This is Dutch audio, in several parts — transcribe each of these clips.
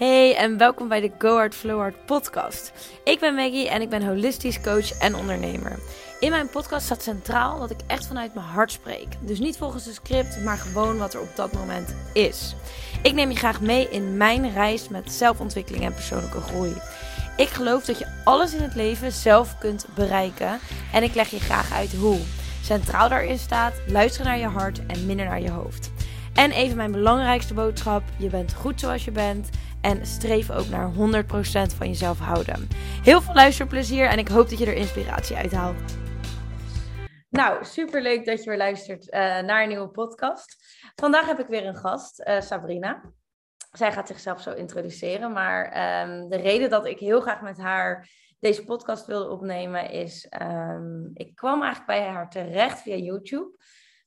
Hey en welkom bij de Go Hard Flow Hard podcast. Ik ben Maggie en ik ben holistisch coach en ondernemer. In mijn podcast staat centraal dat ik echt vanuit mijn hart spreek. Dus niet volgens een script, maar gewoon wat er op dat moment is. Ik neem je graag mee in mijn reis met zelfontwikkeling en persoonlijke groei. Ik geloof dat je alles in het leven zelf kunt bereiken en ik leg je graag uit hoe. Centraal daarin staat luisteren naar je hart en minder naar je hoofd. En even mijn belangrijkste boodschap: je bent goed zoals je bent. En streef ook naar 100% van jezelf houden. Heel veel luisterplezier en ik hoop dat je er inspiratie uit haalt. Nou, super leuk dat je weer luistert uh, naar een nieuwe podcast. Vandaag heb ik weer een gast, uh, Sabrina. Zij gaat zichzelf zo introduceren, maar um, de reden dat ik heel graag met haar deze podcast wilde opnemen is, um, ik kwam eigenlijk bij haar terecht via YouTube.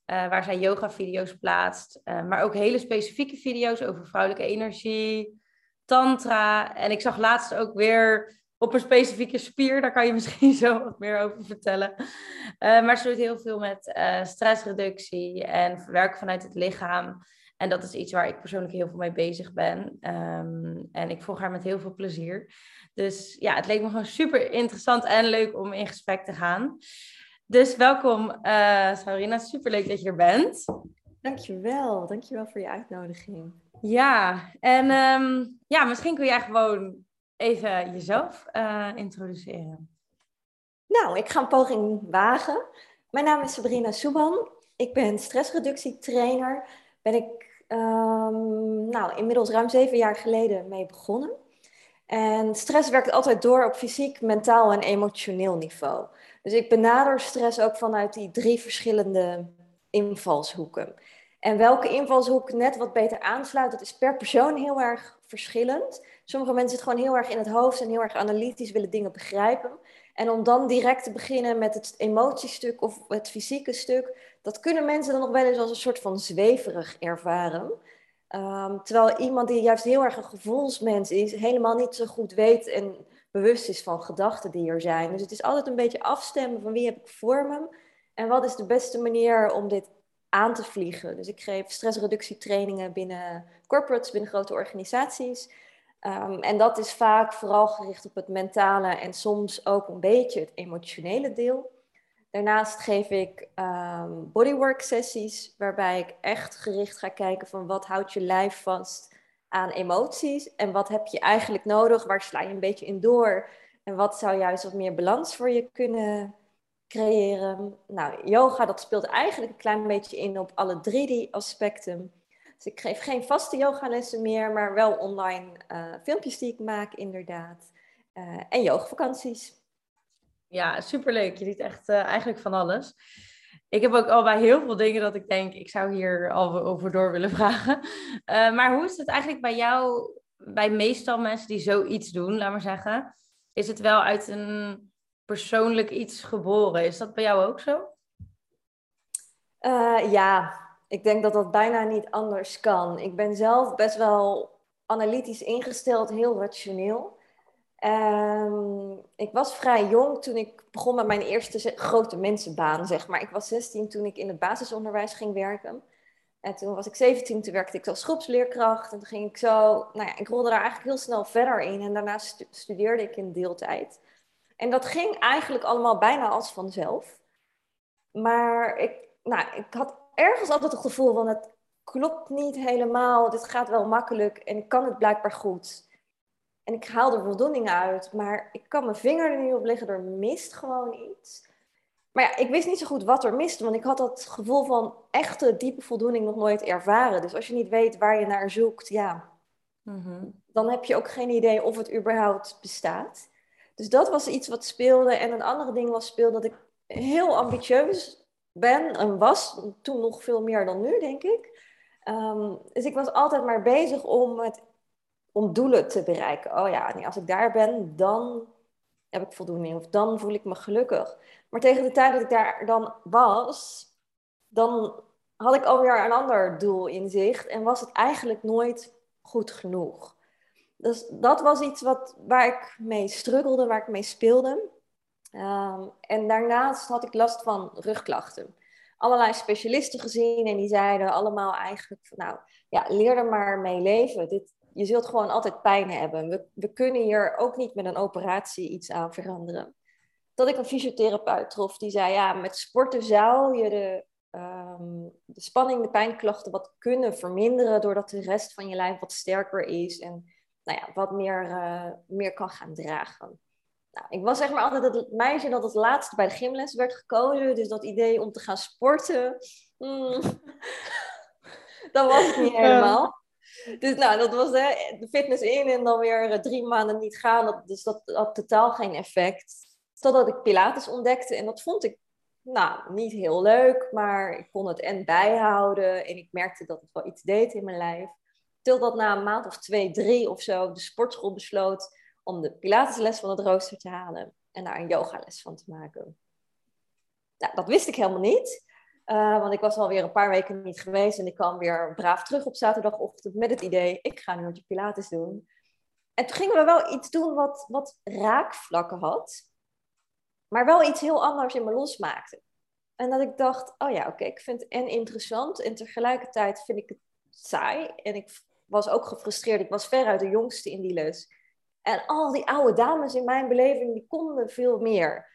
Uh, waar zij yoga-video's plaatst, maar ook hele specifieke video's over vrouwelijke energie, tantra. En ik zag laatst ook weer op een specifieke spier, daar kan je misschien zo wat meer over vertellen. Uh, maar ze doet heel veel met stressreductie en verwerken vanuit het lichaam. En dat is iets waar ik persoonlijk heel veel mee bezig ben. Um, en ik volg haar met heel veel plezier. Dus ja, het leek me gewoon super interessant en leuk om in gesprek te gaan. Dus welkom, uh, Sabrina. Superleuk dat je er bent. Dankjewel. Dankjewel voor je uitnodiging. Ja, en um, ja, misschien kun jij gewoon even jezelf uh, introduceren. Nou, ik ga een poging wagen. Mijn naam is Sabrina Soeban. Ik ben stressreductietrainer. Ben ik um, nou, inmiddels ruim zeven jaar geleden mee begonnen. En stress werkt altijd door op fysiek, mentaal en emotioneel niveau. Dus ik benader stress ook vanuit die drie verschillende invalshoeken. En welke invalshoek net wat beter aansluit, dat is per persoon heel erg verschillend. Sommige mensen zitten gewoon heel erg in het hoofd en heel erg analytisch willen dingen begrijpen. En om dan direct te beginnen met het emotiestuk of het fysieke stuk, dat kunnen mensen dan nog wel eens als een soort van zweverig ervaren. Um, terwijl iemand die juist heel erg een gevoelsmens is, helemaal niet zo goed weet en bewust is van gedachten die er zijn. Dus het is altijd een beetje afstemmen van wie heb ik voor me en wat is de beste manier om dit aan te vliegen. Dus ik geef stressreductietrainingen binnen corporates, binnen grote organisaties. Um, en dat is vaak vooral gericht op het mentale en soms ook een beetje het emotionele deel. Daarnaast geef ik um, bodywork sessies, waarbij ik echt gericht ga kijken van wat houdt je lijf vast aan emoties en wat heb je eigenlijk nodig, waar sla je een beetje in door en wat zou juist wat meer balans voor je kunnen creëren. Nou, yoga dat speelt eigenlijk een klein beetje in op alle drie die aspecten. Dus ik geef geen vaste yogalessen meer, maar wel online uh, filmpjes die ik maak inderdaad. Uh, en yogavakanties. Ja, superleuk. Je ziet echt uh, eigenlijk van alles. Ik heb ook al bij heel veel dingen dat ik denk, ik zou hier al over door willen vragen. Maar hoe is het eigenlijk bij jou, bij meestal mensen die zoiets doen, laat maar zeggen? Is het wel uit een persoonlijk iets geboren? Is dat bij jou ook zo? Uh, ja, ik denk dat dat bijna niet anders kan. Ik ben zelf best wel analytisch ingesteld, heel rationeel. Um, ik was vrij jong toen ik begon met mijn eerste grote mensenbaan, zeg maar. Ik was 16 toen ik in het basisonderwijs ging werken. En toen was ik 17, toen werkte ik als groepsleerkracht. En toen ging ik zo, nou ja, ik rolde daar eigenlijk heel snel verder in. En daarna stu studeerde ik in deeltijd. En dat ging eigenlijk allemaal bijna als vanzelf. Maar ik, nou, ik had ergens altijd het gevoel van het klopt niet helemaal. Dit gaat wel makkelijk en ik kan het blijkbaar goed. En ik haal er voldoening uit, maar ik kan mijn vinger er niet op leggen, er mist gewoon iets. Maar ja, ik wist niet zo goed wat er miste, want ik had dat gevoel van echte diepe voldoening nog nooit ervaren. Dus als je niet weet waar je naar zoekt, ja, mm-hmm. dan heb je ook geen idee of het überhaupt bestaat. Dus dat was iets wat speelde. En een andere ding was speelde dat ik heel ambitieus ben en was. Toen nog veel meer dan nu, denk ik. Dus ik was altijd maar bezig om het om doelen te bereiken. Oh ja, nee, als ik daar ben, dan heb ik voldoening of dan voel ik me gelukkig. Maar tegen de tijd dat ik daar dan was, dan had ik alweer een ander doel in zicht en was het eigenlijk nooit goed genoeg. Dus dat was iets wat, waar ik mee struggelde, waar ik mee speelde. Um, en daarnaast had ik last van rugklachten. Allerlei specialisten gezien en die zeiden allemaal eigenlijk, nou ja, leer er maar mee leven. Dit, je zult gewoon altijd pijn hebben. We, we kunnen hier ook niet met een operatie iets aan veranderen. Dat ik een fysiotherapeut trof die zei, ja, met sporten zou je de, ehm, de spanning, de pijnklachten wat kunnen verminderen doordat de rest van je lijf wat sterker is en nou ja, wat meer, uh, meer kan gaan dragen. Nou, ik was zeg maar altijd het meisje dat het laatste bij de gymles werd gekozen. Dus dat idee om te gaan sporten, mm, dat was het niet helemaal. Dus nou, dat was hè, de fitness in en dan weer eh, drie maanden niet gaan. Dat, dus dat had totaal geen effect. Totdat ik Pilates ontdekte en dat vond ik nou, niet heel leuk, maar ik kon het en bijhouden en ik merkte dat het wel iets deed in mijn lijf. Totdat na een maand of twee, drie of zo de sportschool besloot om de Pilatesles van het rooster te halen en daar een yogales van te maken. Nou, dat wist ik helemaal niet. Uh, want ik was alweer een paar weken niet geweest en ik kwam weer braaf terug op zaterdagochtend met het idee, ik ga nu wat Pilates doen. En toen gingen we wel iets doen wat, wat raakvlakken had, maar wel iets heel anders in me losmaakte. En dat ik dacht, oh ja, oké, ik vind het en interessant en tegelijkertijd vind ik het saai. En ik was ook gefrustreerd, ik was veruit de jongste in die les. En al die oude dames in mijn beleving, die konden veel meer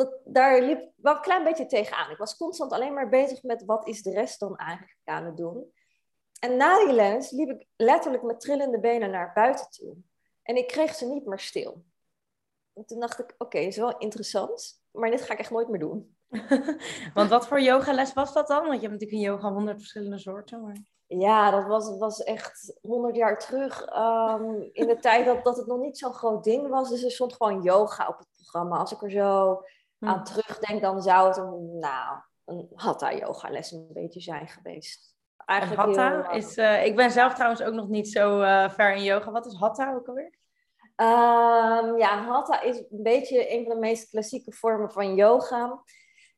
dat, daar liep wel een klein beetje tegenaan. Ik was constant alleen maar bezig met wat is de rest dan eigenlijk aan het doen. En na die les liep ik letterlijk met trillende benen naar buiten toe. En ik kreeg ze niet meer stil. En toen dacht ik, oké, is wel interessant, maar dit ga ik echt nooit meer doen. Want wat voor yogales was dat dan? Want je hebt natuurlijk in yoga honderd verschillende soorten. Maar... Ja, dat was, was echt honderd jaar terug. Ehm, in de tijd dat, dat het nog niet zo'n groot ding was. Dus er stond gewoon yoga op het programma. Als ik er zo aan hm. terugdenk, dan zou het een, nou, een hatha yoga les een beetje zijn geweest. Eigenlijk hatha heel, is, uh, ik ben zelf trouwens ook nog niet zo uh, ver in yoga. Wat is hatha ook alweer? Um, ja, hatha is een beetje een van de meest klassieke vormen van yoga.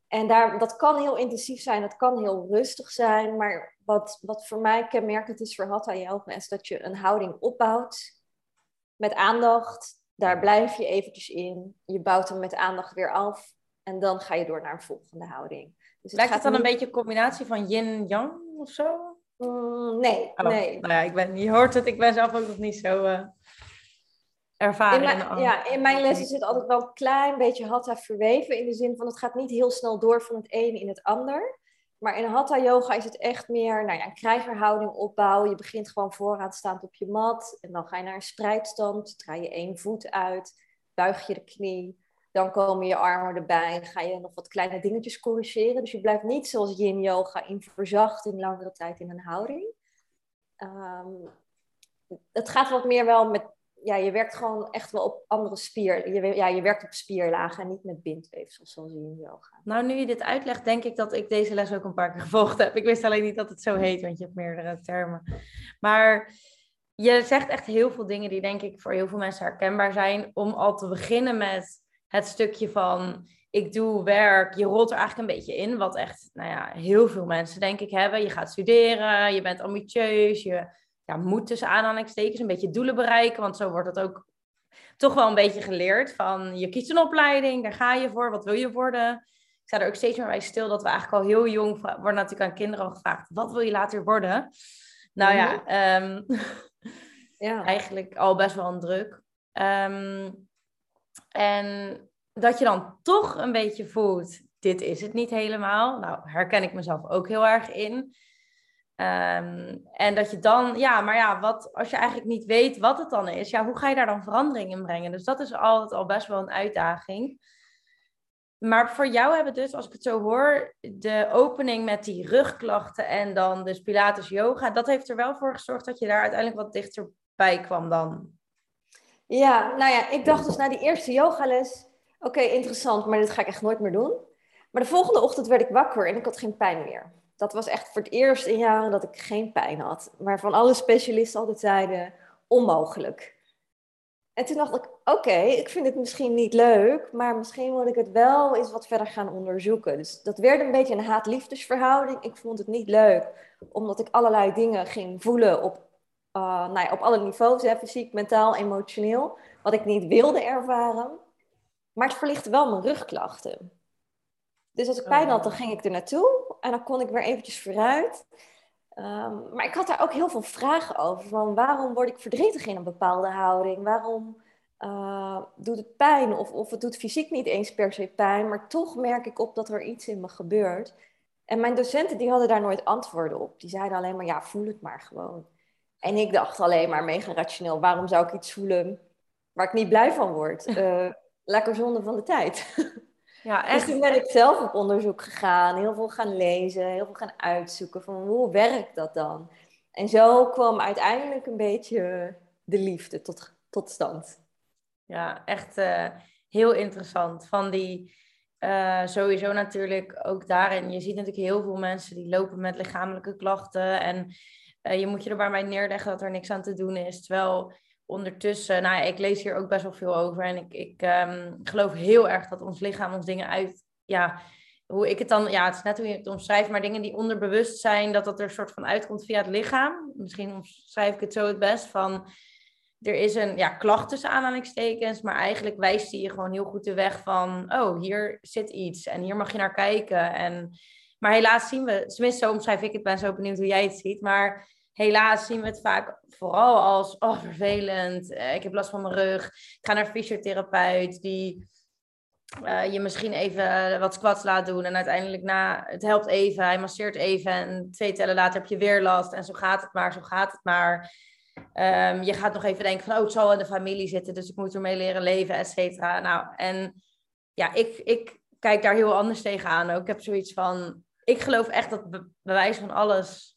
En daar, dat kan heel intensief zijn, dat kan heel rustig zijn. Maar wat, wat voor mij kenmerkend is voor hatha yoga, is dat je een houding opbouwt met aandacht daar blijf je eventjes in. Je bouwt hem met aandacht weer af. En dan ga je door naar een volgende houding. Dus het Lijkt het dan een beetje een combinatie van yin-yang of zo? Mm, nee, oh, nee. Nou ja, ik ben, je hoort het, ik ben zelf ook nog niet zo uh, ervaren. In mijn, ja, in mijn lessen zit altijd wel een klein beetje hatha verweven. In de zin van het gaat niet heel snel door van het ene in het ander. Maar in Hatha Yoga is het echt meer nou ja, een krijgerhouding opbouwen. Je begint gewoon vooraan staand op je mat. En dan ga je naar een spreidstand. Draai je één voet uit. Buig je de knie. Dan komen je armen erbij. Dan ga je nog wat kleine dingetjes corrigeren. Dus je blijft niet zoals yin yoga in verzachting langere tijd in een houding. Um, het gaat wat meer wel met ja, je werkt gewoon echt wel op andere spier. Je, ja, je werkt op spierlagen en niet met bindweefsel zoals in yoga. Nou, nu je dit uitlegt, denk ik dat ik deze les ook een paar keer gevolgd heb. Ik wist alleen niet dat het zo heet, want je hebt meerdere termen. Maar je zegt echt heel veel dingen die denk ik voor heel veel mensen herkenbaar zijn. Om al te beginnen met het stukje van ik doe werk, je rolt er eigenlijk een beetje in. Wat echt, nou ja, heel veel mensen denk ik hebben. Je gaat studeren, je bent ambitieus, je ja, moet tussen aanhalingstekens een beetje doelen bereiken. Want zo wordt het ook toch wel een beetje geleerd. Van je kiest een opleiding, daar ga je voor, wat wil je worden? Ik sta er ook steeds meer bij stil dat we eigenlijk al heel jong worden natuurlijk aan kinderen al gevraagd. Wat wil je later worden? Nou ja, um, ja. eigenlijk al best wel een druk. Um, en dat je dan toch een beetje voelt, dit is het niet helemaal. Nou, herken ik mezelf ook heel erg in. Ehm, en dat je dan, ja, maar ja, wat, als je eigenlijk niet weet wat het dan is, ja, hoe ga je daar dan verandering in brengen? Dus dat is altijd al best wel een uitdaging. Maar voor jou hebben dus, als ik het zo hoor, de opening met die rugklachten en dan dus Pilates yoga, dat heeft er wel voor gezorgd dat je daar uiteindelijk wat dichterbij kwam dan. Ja, nou ja, ik dacht dus na die eerste yogales, oké, interessant, maar dit ga ik echt nooit meer doen. Maar de volgende ochtend werd ik wakker en ik had geen pijn meer dat was echt voor het eerst in jaren dat ik geen pijn had. Waarvan alle specialisten altijd zeiden, onmogelijk. En toen dacht ik, oké, ik vind het misschien niet leuk, maar misschien moet ik het wel eens wat verder gaan onderzoeken. Dus dat werd een beetje een haat-liefdesverhouding. Ik vond het niet leuk, omdat ik allerlei dingen ging voelen op, uh, nou ja, op alle niveaus, hè, fysiek, mentaal, emotioneel, wat ik niet wilde ervaren. Maar het verlichtte wel mijn rugklachten. Dus als ik pijn had, dan ging ik er naartoe en dan kon ik weer eventjes vooruit. Ehm, maar ik had daar ook heel veel vragen over. Van waarom word ik verdrietig in een bepaalde houding? Waarom uh, doet het pijn? Of, of het doet fysiek niet eens per se pijn, maar toch merk ik op dat er iets in me gebeurt. En mijn docenten die hadden daar nooit antwoorden op. Die zeiden alleen maar, ja, voel het maar gewoon. En ik dacht alleen maar mega rationeel, waarom zou ik iets voelen waar ik niet blij van word? Uh, lekker zonde van de tijd. Ja, dus echt. Dus toen ben ik zelf op onderzoek gegaan, heel veel gaan lezen, heel veel gaan uitzoeken van hoe werkt dat dan? En zo kwam uiteindelijk een beetje de liefde tot, tot stand. Ja, echt uh, heel interessant. Van die, uh, sowieso natuurlijk ook daarin, je ziet natuurlijk heel veel mensen die lopen met lichamelijke klachten en uh, je moet je er bij mij neerleggen dat er niks aan te doen is. Terwijl ondertussen, nou ja, ik lees hier ook best wel veel over. En ik, ik um, geloof heel erg dat ons lichaam ons dingen uit. Ja, hoe ik het dan. Ja, het is net hoe je het omschrijft, maar dingen die onderbewust zijn, dat dat er een soort van uitkomt via het lichaam. Misschien omschrijf ik het zo het best van. Er is een ja, klacht tussen aanhalingstekens, maar eigenlijk wijst hij je gewoon heel goed de weg van, oh, hier zit iets en hier mag je naar kijken. En, maar helaas zien we, tenminste zo omschrijf ik het, ben zo benieuwd hoe jij het ziet, maar helaas zien we het vaak vooral als, oh vervelend, eh, ik heb last van mijn rug, ik ga naar fysiotherapeut die uh, je misschien even wat squats laat doen en uiteindelijk na, het helpt even, hij masseert even en twee tellen later heb je weer last en zo gaat het maar, zo gaat het maar. Um, je gaat nog even denken van, oh het zal in de familie zitten, dus ik moet ermee leren leven, et cetera. Nou, en ja, ik, ik kijk daar heel anders tegenaan ook. Ik heb zoiets van, ik geloof echt dat bewijs van alles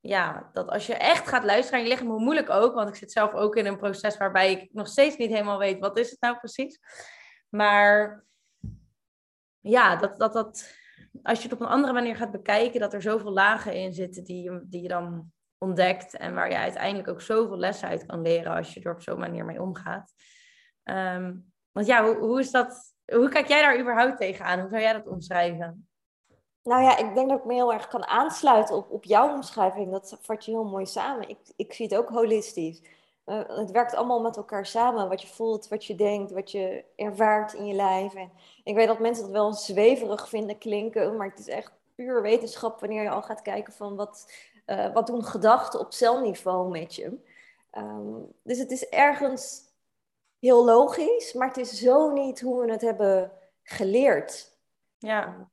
ja, dat als je echt gaat luisteren aan je lichaam, hoe moeilijk ook, want ik zit zelf ook in een proces waarbij ik nog steeds niet helemaal weet wat is het nou precies. Maar ja, dat, dat, dat als je het op een andere manier gaat bekijken, dat er zoveel lagen in zitten die je, die je dan ontdekt en waar je uiteindelijk ook zoveel lessen uit kan leren als je er op zo'n manier mee omgaat. Ehm, want ja, hoe, hoe is dat? Hoe kijk jij daar überhaupt tegenaan? Hoe zou jij dat omschrijven? Nou ja, ik denk dat ik me heel erg kan aansluiten op, op jouw omschrijving. Dat vat je heel mooi samen. Ik, ik zie het ook holistisch. Uh, het werkt allemaal met elkaar samen. Wat je voelt, wat je denkt, wat je ervaart in je lijf. En ik weet dat mensen dat wel zweverig vinden klinken, maar het is echt puur wetenschap wanneer je al gaat kijken van wat, uh, wat doen gedachten op celniveau met je. Um, dus het is ergens heel logisch, maar het is zo niet hoe we het hebben geleerd. Ja.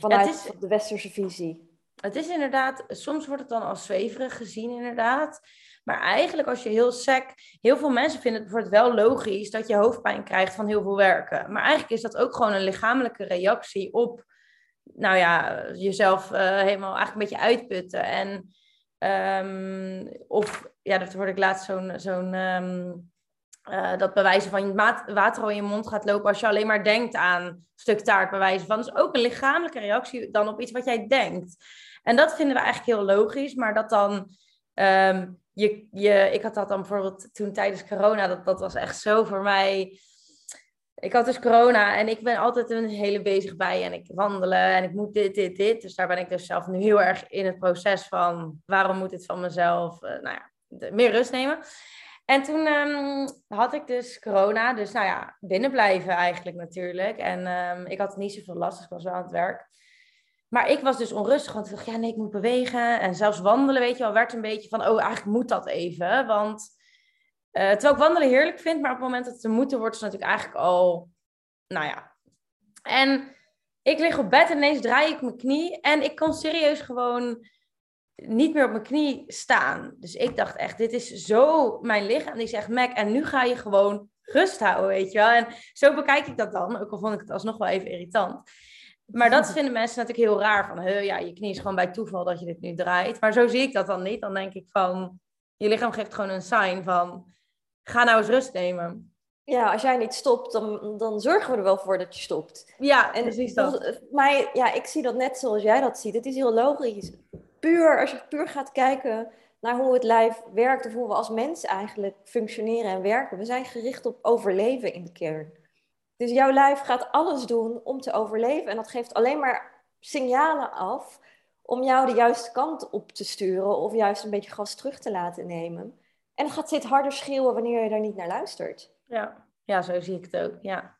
Vanuit is, de westerse visie. Het is inderdaad, soms wordt het dan als zweverig gezien, inderdaad. Maar eigenlijk, als je heel sec. Heel veel mensen vinden het bijvoorbeeld wel logisch dat je hoofdpijn krijgt van heel veel werken. Maar eigenlijk is dat ook gewoon een lichamelijke reactie op. Nou ja, jezelf uh, helemaal eigenlijk een beetje uitputten. En. Um, of, ja, dat hoorde ik laatst zo'n. zo'n um, uh, dat bewijzen van water al in je mond gaat lopen als je alleen maar denkt aan stuk taart bewijzen van. Is ook een lichamelijke reactie dan op iets wat jij denkt. En dat vinden we eigenlijk heel logisch, maar dat dan. Um, je, je, ik had dat dan bijvoorbeeld toen tijdens corona, dat, dat was echt zo voor mij. Ik had dus corona en ik ben altijd een hele bezig bij en ik wandelen en ik moet dit, dit, dit. Dus daar ben ik dus zelf nu heel erg in het proces van waarom moet dit van mezelf, uh, nou ja, meer rust nemen. En toen um, had ik dus corona, dus nou ja, binnen blijven eigenlijk natuurlijk. En um, ik had niet zoveel last, dus ik was wel aan het werk. Maar ik was dus onrustig, want ik dacht, ja nee, ik moet bewegen. En zelfs wandelen, weet je wel, werd een beetje van, oh eigenlijk moet dat even. Want uh, terwijl ik wandelen heerlijk vind, maar op het moment dat het te moeten wordt, is natuurlijk eigenlijk al, nou ja. En ik lig op bed en ineens draai ik mijn knie en ik kon serieus gewoon niet meer op mijn knie staan. Dus ik dacht echt, dit is zo mijn lichaam. Die zegt, Mac, en nu ga je gewoon rust houden, weet je wel. En zo bekijk ik dat dan, ook al vond ik het alsnog wel even irritant. Maar dat vinden mensen natuurlijk heel raar. Van, ja, je knie is gewoon bij toeval dat je dit nu draait. Maar zo zie ik dat dan niet. Dan denk ik van, je lichaam geeft gewoon een sign van, ga nou eens rust nemen. Ja, als jij niet stopt, dan, dan zorgen we er wel voor dat je stopt. Ja, en precies dat. Maar ja, ik zie dat net zoals jij dat ziet. Het is heel logisch puur, als je puur gaat kijken naar hoe het lijf werkt of hoe we als mens eigenlijk functioneren en werken. We zijn gericht op overleven in de kern. Dus jouw lijf gaat alles doen om te overleven en dat geeft alleen maar signalen af om jou de juiste kant op te sturen of juist een beetje gas terug te laten nemen. En het gaat zit harder schreeuwen wanneer je daar niet naar luistert. Ja, ja zo zie ik het ook, ja.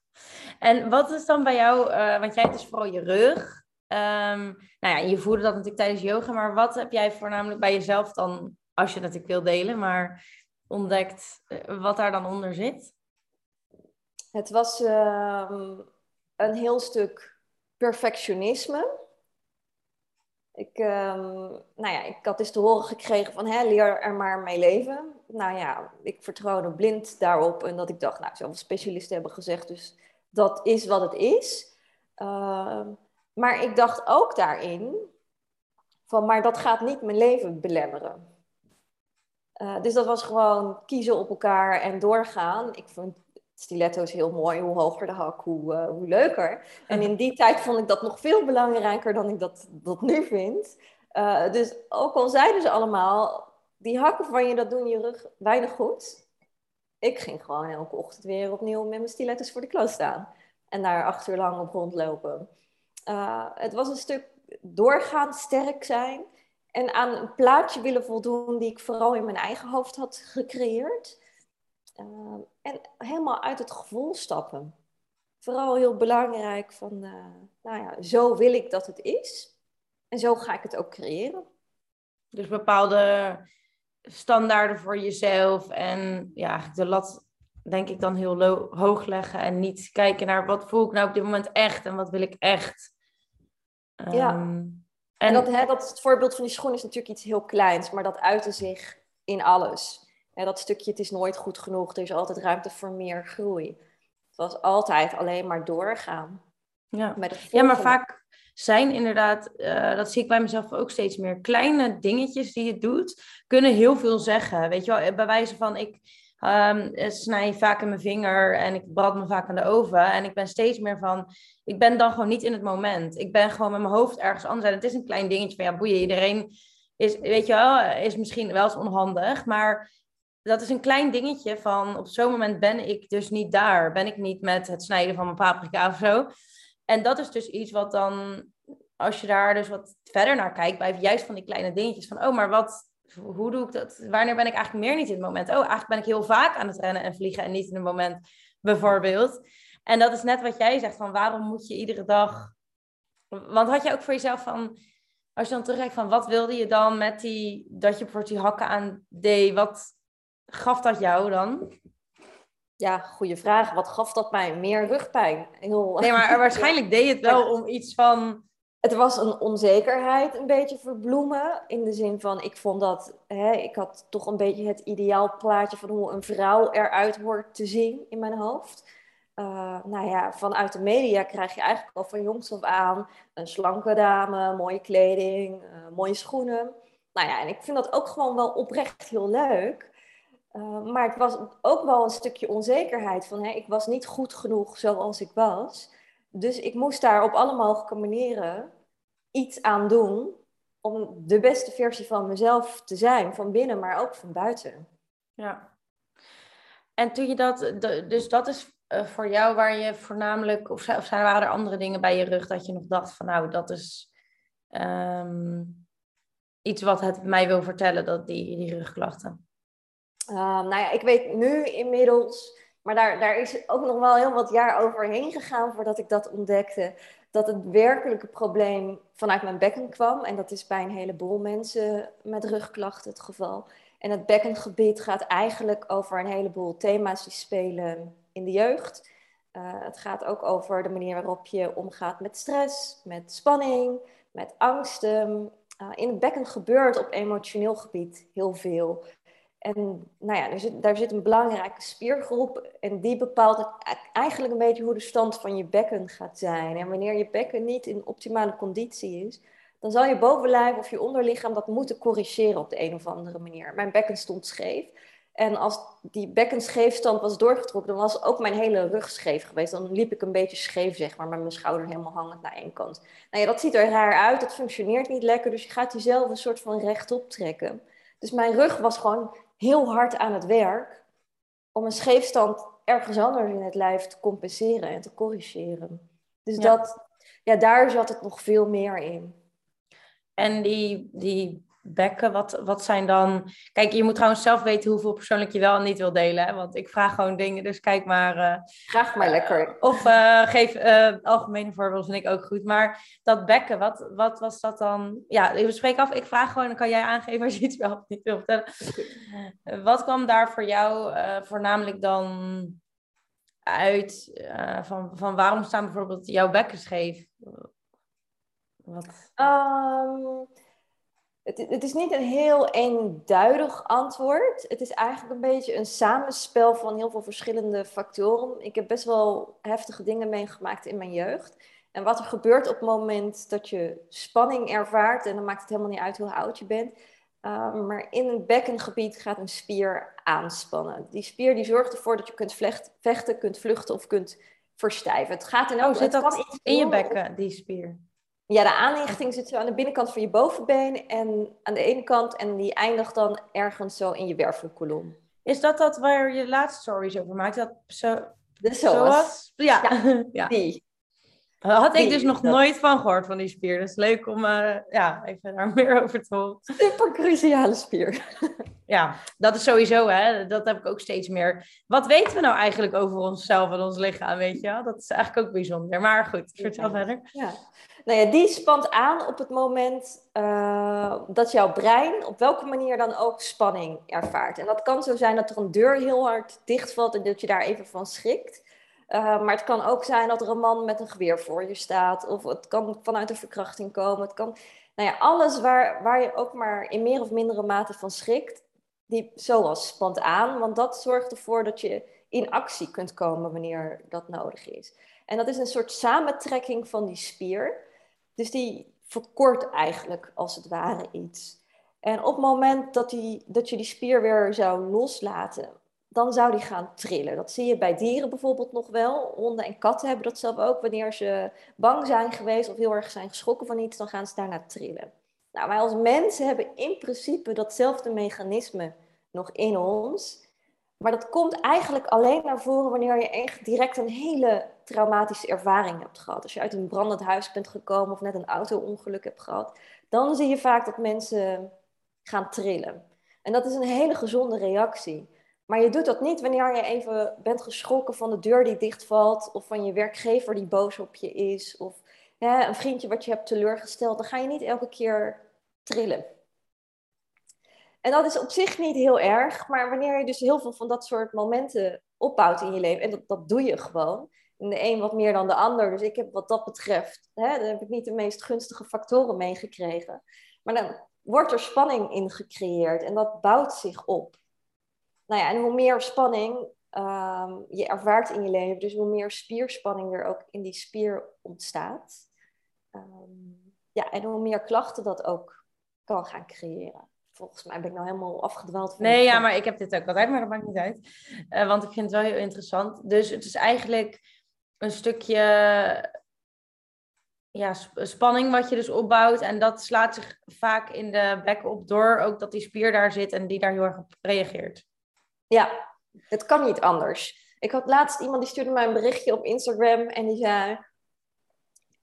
En wat is dan bij jou, uh, want jij hebt dus vooral je rug, ehm, nou ja, je voelde dat natuurlijk tijdens yoga, maar wat heb jij voornamelijk bij jezelf dan, als je dat natuurlijk wil delen, maar ontdekt eh, wat daar dan onder zit? Het was ehm, een heel stuk perfectionisme. Ik, um, nou ja, ik had dus te horen gekregen van hè, leer er maar mee leven. Nou ja, ik vertrouwde blind daarop en dat ik dacht, nou, zoveel specialisten hebben gezegd, dus dat is wat het is. Maar ik dacht ook daarin van, maar dat gaat niet mijn leven belemmeren. Uh, dus dat was gewoon kiezen op elkaar en doorgaan. Ik vond stiletto's heel mooi. Hoe hoger de hak, hoe, uh, hoe leuker. En in die tijd vond ik dat nog veel belangrijker dan ik dat, dat nu vind. Uh, dus ook al zeiden ze allemaal, die hakken van je, dat doen je rug weinig goed. Ik ging gewoon elke ochtend weer opnieuw met mijn stiletto's voor de klas staan. En daar acht uur lang op rondlopen. Uh, het was een stuk doorgaan, sterk zijn. En aan een plaatje willen voldoen die ik vooral in mijn eigen hoofd had gecreëerd. Uh, en helemaal uit het gevoel stappen. Vooral heel belangrijk van, uh, nou ja, zo wil ik dat het is. En zo ga ik het ook creëren. Dus bepaalde standaarden voor jezelf en ja, de lat denk ik dan heel hoog leggen en niet kijken naar wat voel ik nou op dit moment echt en wat wil ik echt. Ja. Um, en, dat, hè, dat het voorbeeld van die schoen is natuurlijk iets heel kleins, maar dat uitte zich in alles. En dat stukje, het is nooit goed genoeg, er is altijd ruimte voor meer groei. Het was altijd alleen maar doorgaan. Ja, ja maar vaak zijn inderdaad, uh, dat zie ik bij mezelf ook steeds meer, kleine dingetjes die je doet, kunnen heel veel zeggen. Weet je wel, bij wijze van, ik um, snij vaak in mijn vinger en ik brand me vaak aan de oven. En ik ben steeds meer van, ik ben dan gewoon niet in het moment. Ik ben gewoon met mijn hoofd ergens anders. En het is een klein dingetje van, ja boeien, iedereen is, weet je wel, is misschien wel eens onhandig, maar dat is een klein dingetje van op zo'n moment ben ik dus niet daar. Ben ik niet met het snijden van mijn paprika of zo. En dat is dus iets wat dan, als je daar dus wat verder naar kijkt, bij juist van die kleine dingetjes van, oh, maar wat, hoe doe ik dat? Wanneer ben ik eigenlijk meer niet in het moment? Oh, eigenlijk ben ik heel vaak aan het rennen en vliegen en niet in het moment, bijvoorbeeld. En dat is net wat jij zegt, van waarom moet je iedere dag... Want had je ook voor jezelf van, als je dan terugkijkt van, wat wilde je dan met die, dat je voor die hakken aan deed, wat gaf dat jou dan? Ja, goede vraag. Wat gaf dat mij? Meer rugpijn. Heel... Nee, maar waarschijnlijk deed je het wel om iets van... Het was een onzekerheid een beetje verbloemen. In de zin van, ik vond dat... Hè, ik had toch een beetje het ideaal plaatje van hoe een vrouw eruit hoort te zien in mijn hoofd. Uh, nou ja, vanuit de media krijg je eigenlijk al van jongs af aan een slanke dame, mooie kleding, uh, mooie schoenen. Nou ja, en ik vind dat ook gewoon wel oprecht heel leuk. Uh, maar het was ook wel een stukje onzekerheid van, hè, ik was niet goed genoeg zoals ik was. Dus ik moest daar op alle mogelijke manieren iets aan doen om de beste versie van mezelf te zijn, van binnen, maar ook van buiten. Ja. En toen je dat, dus dat is uh, voor jou waar je voornamelijk, of, of zijn, waren er andere dingen bij je rug dat je nog dacht van, nou, dat is um, iets wat het mij wil vertellen, dat die, die rugklachten? Uh, nou ja, ik weet nu inmiddels, maar daar, daar is ook nog wel heel wat jaar overheen gegaan voordat ik dat ontdekte, dat het werkelijke probleem vanuit mijn bekken kwam. En dat is bij een heleboel mensen met rugklachten het geval. En het bekkengebied gaat eigenlijk over een heleboel thema's die spelen in de jeugd. Uh, het gaat ook over de manier waarop je omgaat met stress, met spanning, met angsten. Uh, in het bekken gebeurt op emotioneel gebied heel veel. En nou ja, zit, daar zit een belangrijke spiergroep en die bepaalt e-, eigenlijk een beetje hoe de stand van je bekken gaat zijn. En wanneer je bekken niet in optimale conditie is, dan zal je bovenlijf of je onderlichaam dat moeten corrigeren op de een of andere manier. Mijn bekken stond scheef. En als die bekkenscheefstand was doorgetrokken, dan was ook mijn hele rug scheef geweest. Dan liep ik een beetje scheef, zeg maar, met mijn schouder helemaal hangend naar één kant. Nou ja, dat ziet er raar uit, dat functioneert niet lekker, dus je gaat jezelf een soort van rechtop trekken. Dus mijn rug was gewoon heel hard aan het werk om een scheefstand ergens anders in het lijf te compenseren en te corrigeren. Dus Dat, ja, daar zat het nog veel meer in. En die, die bekken, wat, wat zijn dan... Kijk, je moet trouwens zelf weten hoeveel persoonlijk je wel en niet wil delen. Hè? Want ik vraag gewoon dingen, dus kijk maar... Uh, Graag maar lekker. Of uh, geef uh, algemene voorbeelden, vind ik ook goed. Maar dat bekken, wat, wat was dat dan? Ja, we spreken af. Ik vraag gewoon, dan kan jij aangeven als je iets wel of niet wil vertellen. Wat kwam daar voor jou voornamelijk dan uit? van, van waarom staan bijvoorbeeld jouw bekken scheef? Wat... Um, het, het, is niet een heel eenduidig antwoord. Het is eigenlijk een beetje een samenspel van heel veel verschillende factoren. Ik heb best wel heftige dingen meegemaakt in mijn jeugd. En wat er gebeurt op het moment dat je spanning ervaart, en dan maakt het helemaal niet uit hoe oud je bent, um, maar in het bekkengebied gaat een spier aanspannen. Die spier die zorgt ervoor dat je kunt vechten, kunt vluchten of kunt verstijven. Het gaat in oh, zit dat in je bekken, die spier? Ja, de aanhechting zit zo aan de binnenkant van je bovenbeen en aan de ene kant en die eindigt dan ergens zo in je wervelkolom. Is dat dat waar je laatste stories over maakt? Dat zo... De zoals? Ja. ja. die. Had ik dus nog nooit van gehoord van die spier. Dus leuk om uh, ja, even daar meer over te horen. Super cruciale spier. ja, dat is sowieso, hè. Dat heb ik ook steeds meer. Wat weten we nou eigenlijk over onszelf en ons lichaam, weet je Dat is eigenlijk ook bijzonder. Maar goed, vertel verder. Ja. Nou ja, die spant aan op het moment uh, dat jouw brein op welke manier dan ook spanning ervaart. En dat kan zo zijn dat er een deur heel hard dichtvalt en dat je daar even van schrikt. Uh, maar het kan ook zijn dat er een man met een geweer voor je staat. Of het kan vanuit een verkrachting komen. Het kan, nou ja, alles waar, waar je ook maar in meer of mindere mate van schrikt, die zoals spant aan. Want dat zorgt ervoor dat je in actie kunt komen wanneer dat nodig is. En dat is een soort samentrekking van die spier. Dus die verkort eigenlijk als het ware iets. En op het moment dat, die, dat je die spier weer zou loslaten, dan zou die gaan trillen. Dat zie je bij dieren bijvoorbeeld nog wel. Honden en katten hebben dat zelf ook. Wanneer ze bang zijn geweest of heel erg zijn geschrokken van iets, dan gaan ze daarna trillen. Nou, wij als mensen hebben in principe datzelfde mechanisme nog in ons. Maar dat komt eigenlijk alleen naar voren wanneer je echt direct een hele traumatische ervaring hebt gehad. Als je uit een brandend huis bent gekomen of net een auto-ongeluk hebt gehad, dan zie je vaak dat mensen gaan trillen. En dat is een hele gezonde reactie. Maar je doet dat niet wanneer je even bent geschrokken van de deur die dichtvalt, of van je werkgever die boos op je is, of hè, een vriendje wat je hebt teleurgesteld. Dan ga je niet elke keer trillen. En dat is op zich niet heel erg, maar wanneer je dus heel veel van dat soort momenten opbouwt in je leven, en dat, dat doe je gewoon, en de een wat meer dan de ander, dus ik heb wat dat betreft, hè, heb ik niet de meest gunstige factoren meegekregen, maar dan wordt er spanning in gecreëerd en dat bouwt zich op. Nou ja, en hoe meer spanning ehm, je ervaart in je leven, dus hoe meer spierspanning er ook in die spier ontstaat, um, ja, en hoe meer klachten dat ook kan gaan creëren volgens mij ben ik nou helemaal afgedwaald. nee, ja, maar ik heb dit ook altijd, maar dat maakt niet uit. Uh, want ik vind het wel heel interessant. Dus het is eigenlijk een stukje ja, spanning wat je dus opbouwt. En dat slaat zich vaak in de bek op door ook dat die spier daar zit en die daar heel erg op reageert. Ja, het kan niet anders. Ik had laatst iemand die stuurde mij een berichtje op Instagram en die zei...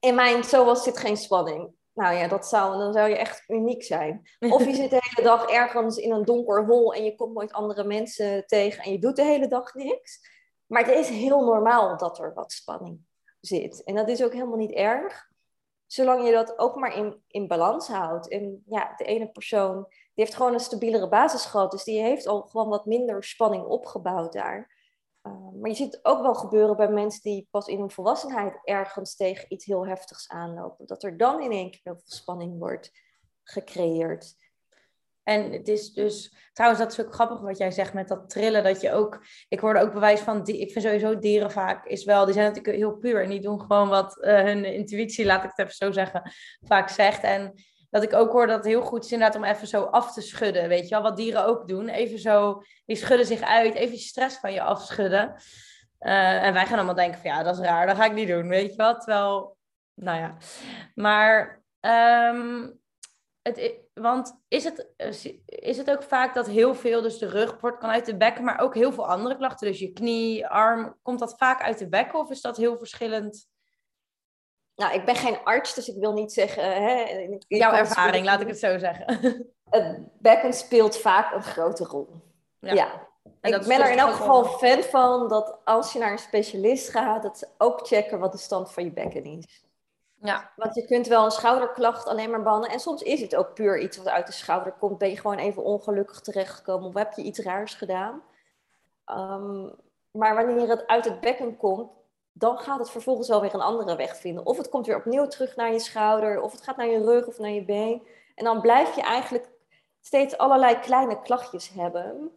In mijn zo was dit geen spanning. Nou ja, dat zou, dan zou je echt uniek zijn. Of je zit de hele dag ergens in een donker hol en je komt nooit andere mensen tegen en je doet de hele dag niks. Maar het is heel normaal dat er wat spanning zit. En dat is ook helemaal niet erg, zolang je dat ook maar in, in balans houdt. En ja, de ene persoon die heeft gewoon een stabielere basis gehad, dus die heeft al gewoon wat minder spanning opgebouwd daar. Ehm, maar je ziet het ook wel gebeuren bij mensen die pas in hun volwassenheid ergens tegen iets heel heftigs aanlopen. Dat er dan in één keer heel veel spanning wordt gecreëerd. En het is dus, trouwens, dat is ook grappig wat jij zegt met dat trillen. Dat je ook, ik hoorde ook bewijs van, ik vind sowieso dieren vaak, is wel, die zijn natuurlijk heel puur. En die doen gewoon wat uh, hun intuïtie, laat ik het even zo zeggen, vaak zegt. En dat ik ook hoor dat het heel goed is inderdaad om even zo af te schudden. Weet je wel, wat dieren ook doen. Even zo, die schudden zich uit, even stress van je afschudden. Uh, en wij gaan allemaal denken van ja, dat is raar, dat ga ik niet doen, weet je wel. Terwijl, nou ja. Maar, um, het, want is het, is het ook vaak dat heel veel, dus de rugport kan uit de bekken, maar ook heel veel andere klachten, dus je knie, arm, komt dat vaak uit de bekken of is dat heel verschillend? Nou, ik ben geen arts, dus ik wil niet zeggen. Hè, Jouw ervaring, laat ik het zo zeggen. Het bekken speelt vaak een grote rol. Ja. ja. En ik ben er in elk geval fan van dat als je naar een specialist gaat, dat ze ook checken wat de stand van je bekken is. Ja. Want je kunt wel een schouderklacht alleen maar behandelen. En soms is het ook puur iets wat uit de schouder komt. Ben je gewoon even ongelukkig terechtgekomen of heb je iets raars gedaan. Ehm, maar wanneer het uit het bekken komt, dan gaat het vervolgens wel weer een andere weg vinden. Of het komt weer opnieuw terug naar je schouder, of het gaat naar je rug of naar je been. En dan blijf je eigenlijk steeds allerlei kleine klachtjes hebben.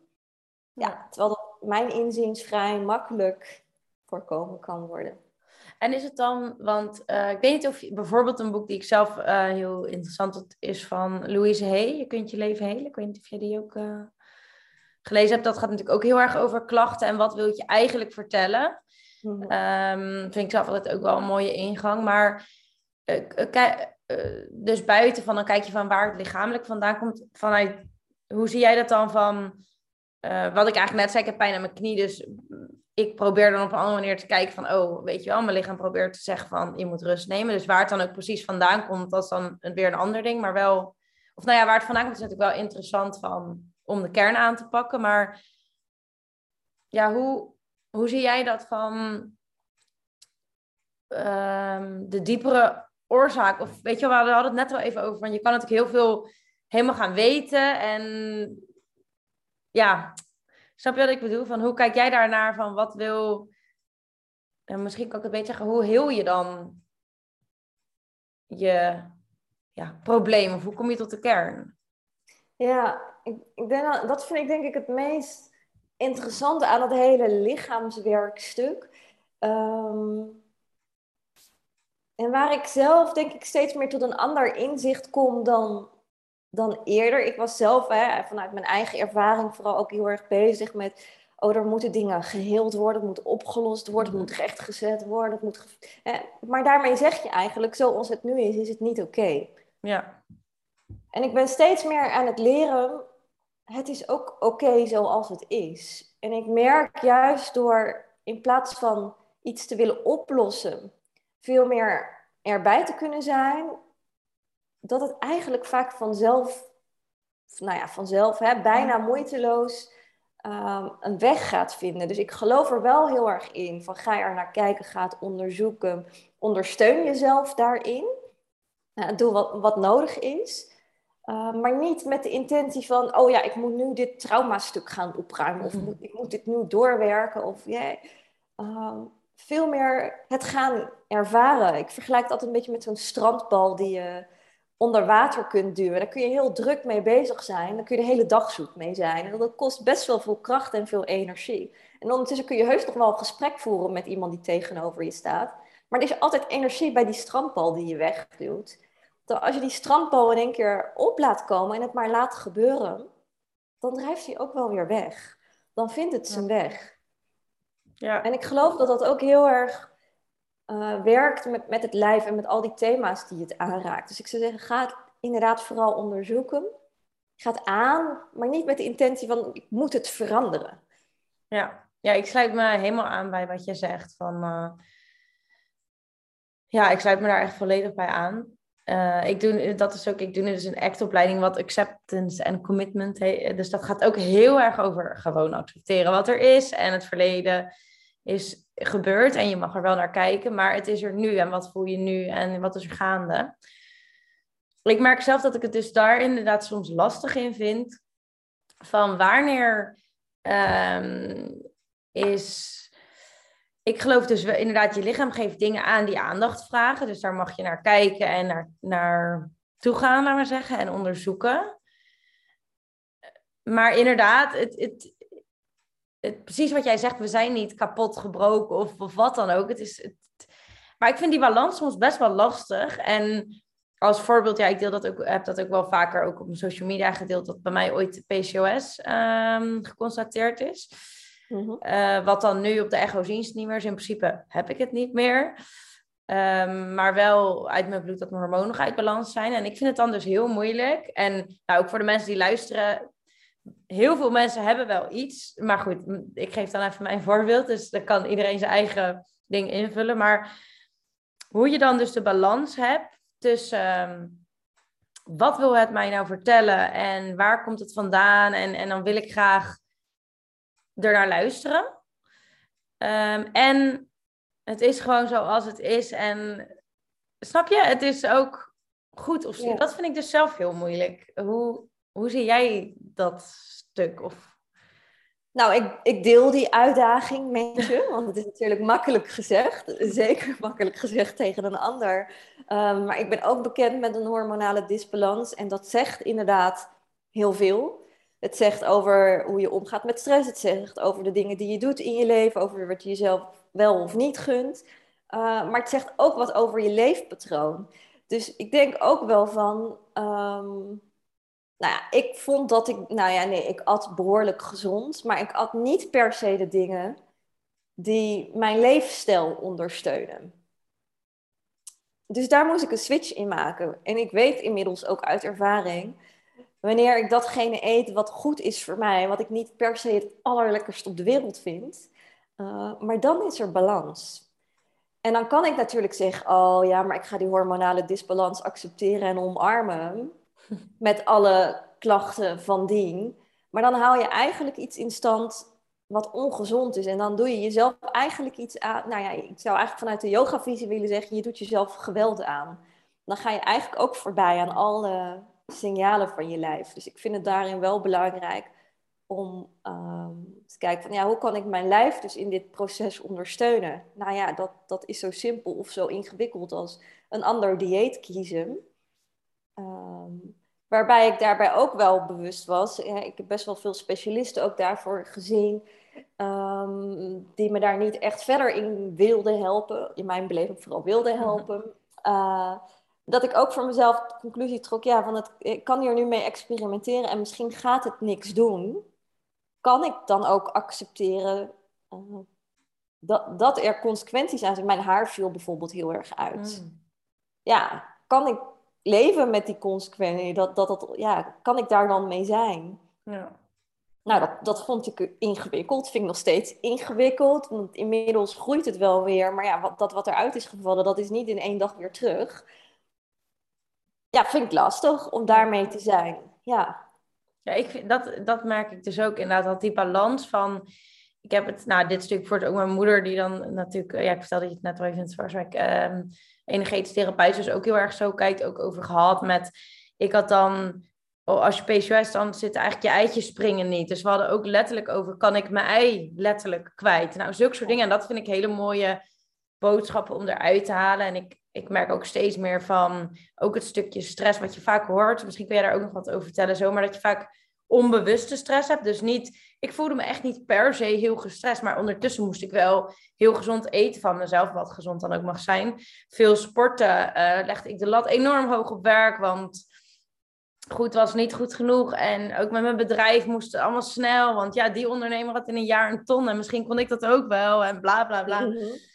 Ja, terwijl dat mijn inziens vrij makkelijk voorkomen kan worden. En is het dan, want uh, ik weet niet of je, bijvoorbeeld een boek die ik zelf uh, heel interessant is van Louise Hay, Je kunt je leven helen. Ik weet niet of jij die ook uh, gelezen hebt. Dat gaat natuurlijk ook heel erg over klachten en wat wil je eigenlijk vertellen. Mm -hmm. vind ik zelf altijd ook wel een mooie ingang. Maar dus buiten van, dan kijk je van waar het lichamelijk vandaan komt. Vanuit, hoe zie jij dat dan van, wat ik eigenlijk net zei, ik heb pijn aan mijn knie, dus ik probeer dan op een andere manier te kijken van, oh, weet je wel, mijn lichaam probeert te zeggen van, je moet rust nemen. Dus waar het dan ook precies vandaan komt, dat is dan weer een ander ding. Maar wel, of nou ja, waar het vandaan komt is natuurlijk wel interessant van, om de kern aan te pakken. Maar ja, hoe, hoe zie jij dat van um, de diepere oorzaak? Of weet je we hadden het net wel even over, want je kan natuurlijk heel veel helemaal gaan weten en ja, Snap je wat ik bedoel? Van hoe kijk jij daarnaar? Van wat wil. En misschien kan ik het beter zeggen, hoe heel je dan je ja, probleem? Of hoe kom je tot de kern? Ja, ik, ik denk dat, dat vind ik denk ik het meest interessante aan het hele lichaamswerkstuk. Ehm, en waar ik zelf denk ik steeds meer tot een ander inzicht kom dan dan eerder. Ik was zelf hè, vanuit mijn eigen ervaring vooral ook heel erg bezig met... oh, er moeten dingen geheeld worden, het moet opgelost worden, het moet mhm. rechtgezet worden. Het moet hè, maar daarmee zeg je eigenlijk, zoals het nu is, is het niet oké. Ja. En ik ben steeds meer aan het leren, het is ook oké zoals het is. En ik merk juist door in plaats van iets te willen oplossen, veel meer erbij te kunnen zijn dat het eigenlijk vaak vanzelf, nou ja, vanzelf, hè, bijna moeiteloos um, een weg gaat vinden. Dus ik geloof er wel heel erg in. Van ga er naar kijken, ga het onderzoeken. Ondersteun jezelf daarin. Uh, doe wat, wat nodig is. Uh, maar niet met de intentie van, oh ja, ik moet nu dit traumastuk gaan opruimen. Of moet, ik moet dit nu doorwerken. Of yeah. um, veel meer het gaan ervaren. Ik vergelijk het altijd een beetje met zo'n strandbal die je onder water kunt duwen. Daar kun je heel druk mee bezig zijn. Daar kun je de hele dag zoet mee zijn. En dat kost best wel veel kracht en veel energie. En ondertussen kun je heus nog wel een gesprek voeren met iemand die tegenover je staat. Maar er is altijd energie bij die strandbal die je wegduwt. Dat als je die strandbal in één keer op laat komen en het maar laat gebeuren, dan drijft hij ook wel weer weg. Dan vindt het zijn weg. Ja. En ik geloof dat dat ook heel erg uh, werkt met, met het lijf en met al die thema's die het aanraakt. Dus ik zou zeggen, ga het inderdaad vooral onderzoeken. Ga het aan, maar niet met de intentie van ik moet het veranderen. Ja, ja ik sluit me helemaal aan bij wat je zegt. Van, uh, ja, ik sluit me daar echt volledig bij aan. Uh, ik doe, dat is ook, ik doe nu dus een actopleiding wat acceptance en commitment heet. Dus dat gaat ook heel erg over gewoon accepteren wat er is en het verleden is gebeurd en je mag er wel naar kijken, maar het is er nu en wat voel je nu en wat is er gaande. Ik merk zelf dat ik het dus daar inderdaad soms lastig in vind van wanneer um, is. Ik geloof dus inderdaad, je lichaam geeft dingen aan die aandacht vragen. Dus daar mag je naar kijken en naar, naar toe gaan, laat maar zeggen, en onderzoeken. Maar inderdaad, het, het, precies wat jij zegt, we zijn niet kapot gebroken of, of wat dan ook. Het is, het, maar ik vind die balans soms best wel lastig. En als voorbeeld, ja, ik deel dat ook, heb dat ook wel vaker ook op mijn social media gedeeld, dat bij mij ooit PCOS um, geconstateerd is. Mm wat dan nu op de echo zien niet meer is. In principe heb ik het niet meer. Um, maar wel uit mijn bloed dat mijn hormonen nog uit balans zijn. En ik vind het dan dus heel moeilijk. En nou, ook voor de mensen die luisteren, heel veel mensen hebben wel iets. Maar goed, ik geef dan even mijn voorbeeld. Dus dan kan iedereen zijn eigen ding invullen. Maar hoe je dan dus de balans hebt tussen. wat wil het mij nou vertellen en waar komt het vandaan? En, en dan wil ik graag er naar luisteren. Ehm, en het is gewoon zoals het is. En snap je, het is ook goed of ja. Dat vind ik dus zelf heel moeilijk. Hoe, hoe zie jij dat stuk? Of... Nou, ik, ik deel die uitdaging met je, want het is natuurlijk makkelijk gezegd. Zeker makkelijk gezegd tegen een ander. Ehm, maar ik ben ook bekend met een hormonale disbalans en dat zegt inderdaad heel veel. Het zegt over hoe je omgaat met stress. Het zegt over de dingen die je doet in je leven, over wat je jezelf wel of niet gunt. Uh, maar het zegt ook wat over je leefpatroon. Dus ik denk ook wel van. Um, nou ja, ik vond dat ik. Nou ja, nee, ik at behoorlijk gezond. Maar ik at niet per se de dingen die mijn leefstijl ondersteunen. Dus daar moest ik een switch in maken. En ik weet inmiddels ook uit ervaring wanneer ik datgene eet wat goed is voor mij, wat ik niet per se het allerlekkerst op de wereld vind, uh, maar dan is er balans. En dan kan ik natuurlijk zeggen, oh ja, maar ik ga die hormonale disbalans accepteren en omarmen met alle klachten van dien. Maar dan hou je eigenlijk iets in stand wat ongezond is. En dan doe je jezelf eigenlijk iets aan. Nou ja, ik zou eigenlijk vanuit de yogavisie willen zeggen: je doet jezelf geweld aan. Dan ga je eigenlijk ook voorbij aan alle signalen van je lijf. Dus ik vind het daarin wel belangrijk om ehm, te kijken van ja, hoe kan ik mijn lijf dus in dit proces ondersteunen? Nou ja, dat, dat is zo simpel of zo ingewikkeld als een ander dieet kiezen. Ehm, waarbij ik daarbij ook wel bewust was. Ja, ik heb best wel veel specialisten ook daarvoor gezien. Ehm, die me daar niet echt verder in wilden helpen. In mijn beleving vooral wilden helpen. Uh, dat ik ook voor mezelf de conclusie trok, ja, van het, ik kan hier nu mee experimenteren en misschien gaat het niks doen. Kan ik dan ook accepteren uh, dat, dat er consequenties aan zijn? Mijn haar viel bijvoorbeeld heel erg uit. Mm. Ja, kan ik leven met die consequenties? Dat, dat, dat, ja, kan ik daar dan mee zijn? Ja. Nou, dat, dat vond ik ingewikkeld. Vind ik nog steeds ingewikkeld. Want inmiddels groeit het wel weer. Maar ja, wat, dat wat eruit is gevallen, dat is niet in één dag weer terug ja, vind ik lastig om daarmee te zijn. Ja, ja ik vind, dat, dat merk ik dus ook inderdaad. Dat die balans van. Ik heb het, nou, dit stuk voor het ook mijn moeder, die dan natuurlijk, ja, ik vertelde je het net al even in het Zwarswijk, um, energetisch therapeut, dus ook heel erg zo kijkt, ook over gehad met. Ik had dan oh, als je PCOS, dan zitten eigenlijk je eitjes springen niet. Dus we hadden ook letterlijk over, kan ik mijn ei letterlijk kwijt? Nou, zulke soort dingen. En dat vind ik hele mooie boodschappen om eruit te halen. En ik, ik merk ook steeds meer van ook het stukje stress wat je vaak hoort. Misschien kun jij daar ook nog wat over vertellen. Zo, maar dat je vaak onbewuste stress hebt. Dus niet, ik voelde me echt niet per se heel gestrest. Maar ondertussen moest ik wel heel gezond eten van mezelf. Wat gezond dan ook mag zijn. Veel sporten uh, legde ik de lat enorm hoog op werk. Want goed was niet goed genoeg. En ook met mijn bedrijf moest het allemaal snel. Want ja, die ondernemer had in een jaar een ton. En misschien kon ik dat ook wel. En bla bla bla. Mhm.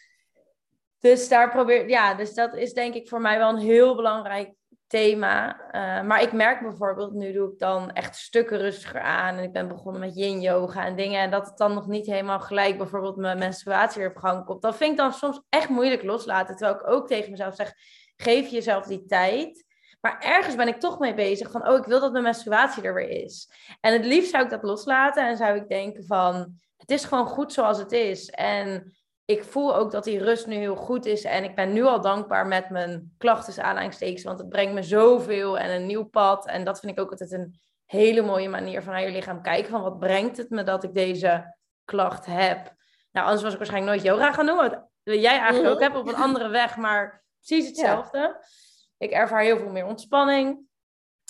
Dus daar probeer, ja, dus dat is denk ik voor mij wel een heel belangrijk thema. Uh, maar ik merk bijvoorbeeld, nu doe ik dan echt stukken rustiger aan. En ik ben begonnen met yin yoga en dingen. En dat het dan nog niet helemaal gelijk bijvoorbeeld mijn menstruatie weer op gang komt. Dat vind ik dan soms echt moeilijk loslaten. Terwijl ik ook tegen mezelf zeg, geef jezelf die tijd. Maar ergens ben ik toch mee bezig van, oh, ik wil dat mijn menstruatie er weer is. En het liefst zou ik dat loslaten en zou ik denken van, het is gewoon goed zoals het is. En ik voel ook dat die rust nu heel goed is. En ik ben nu al dankbaar met mijn klachten aanhalingstekens. Want het brengt me zoveel en een nieuw pad. En dat vind ik ook altijd een hele mooie manier van naar je lichaam kijken. Van wat brengt het me dat ik deze klacht heb? Nou, anders was ik waarschijnlijk nooit yoga gaan doen. Wat jij eigenlijk ook hebt op een andere weg. Maar precies hetzelfde. Ik ervaar heel veel meer ontspanning.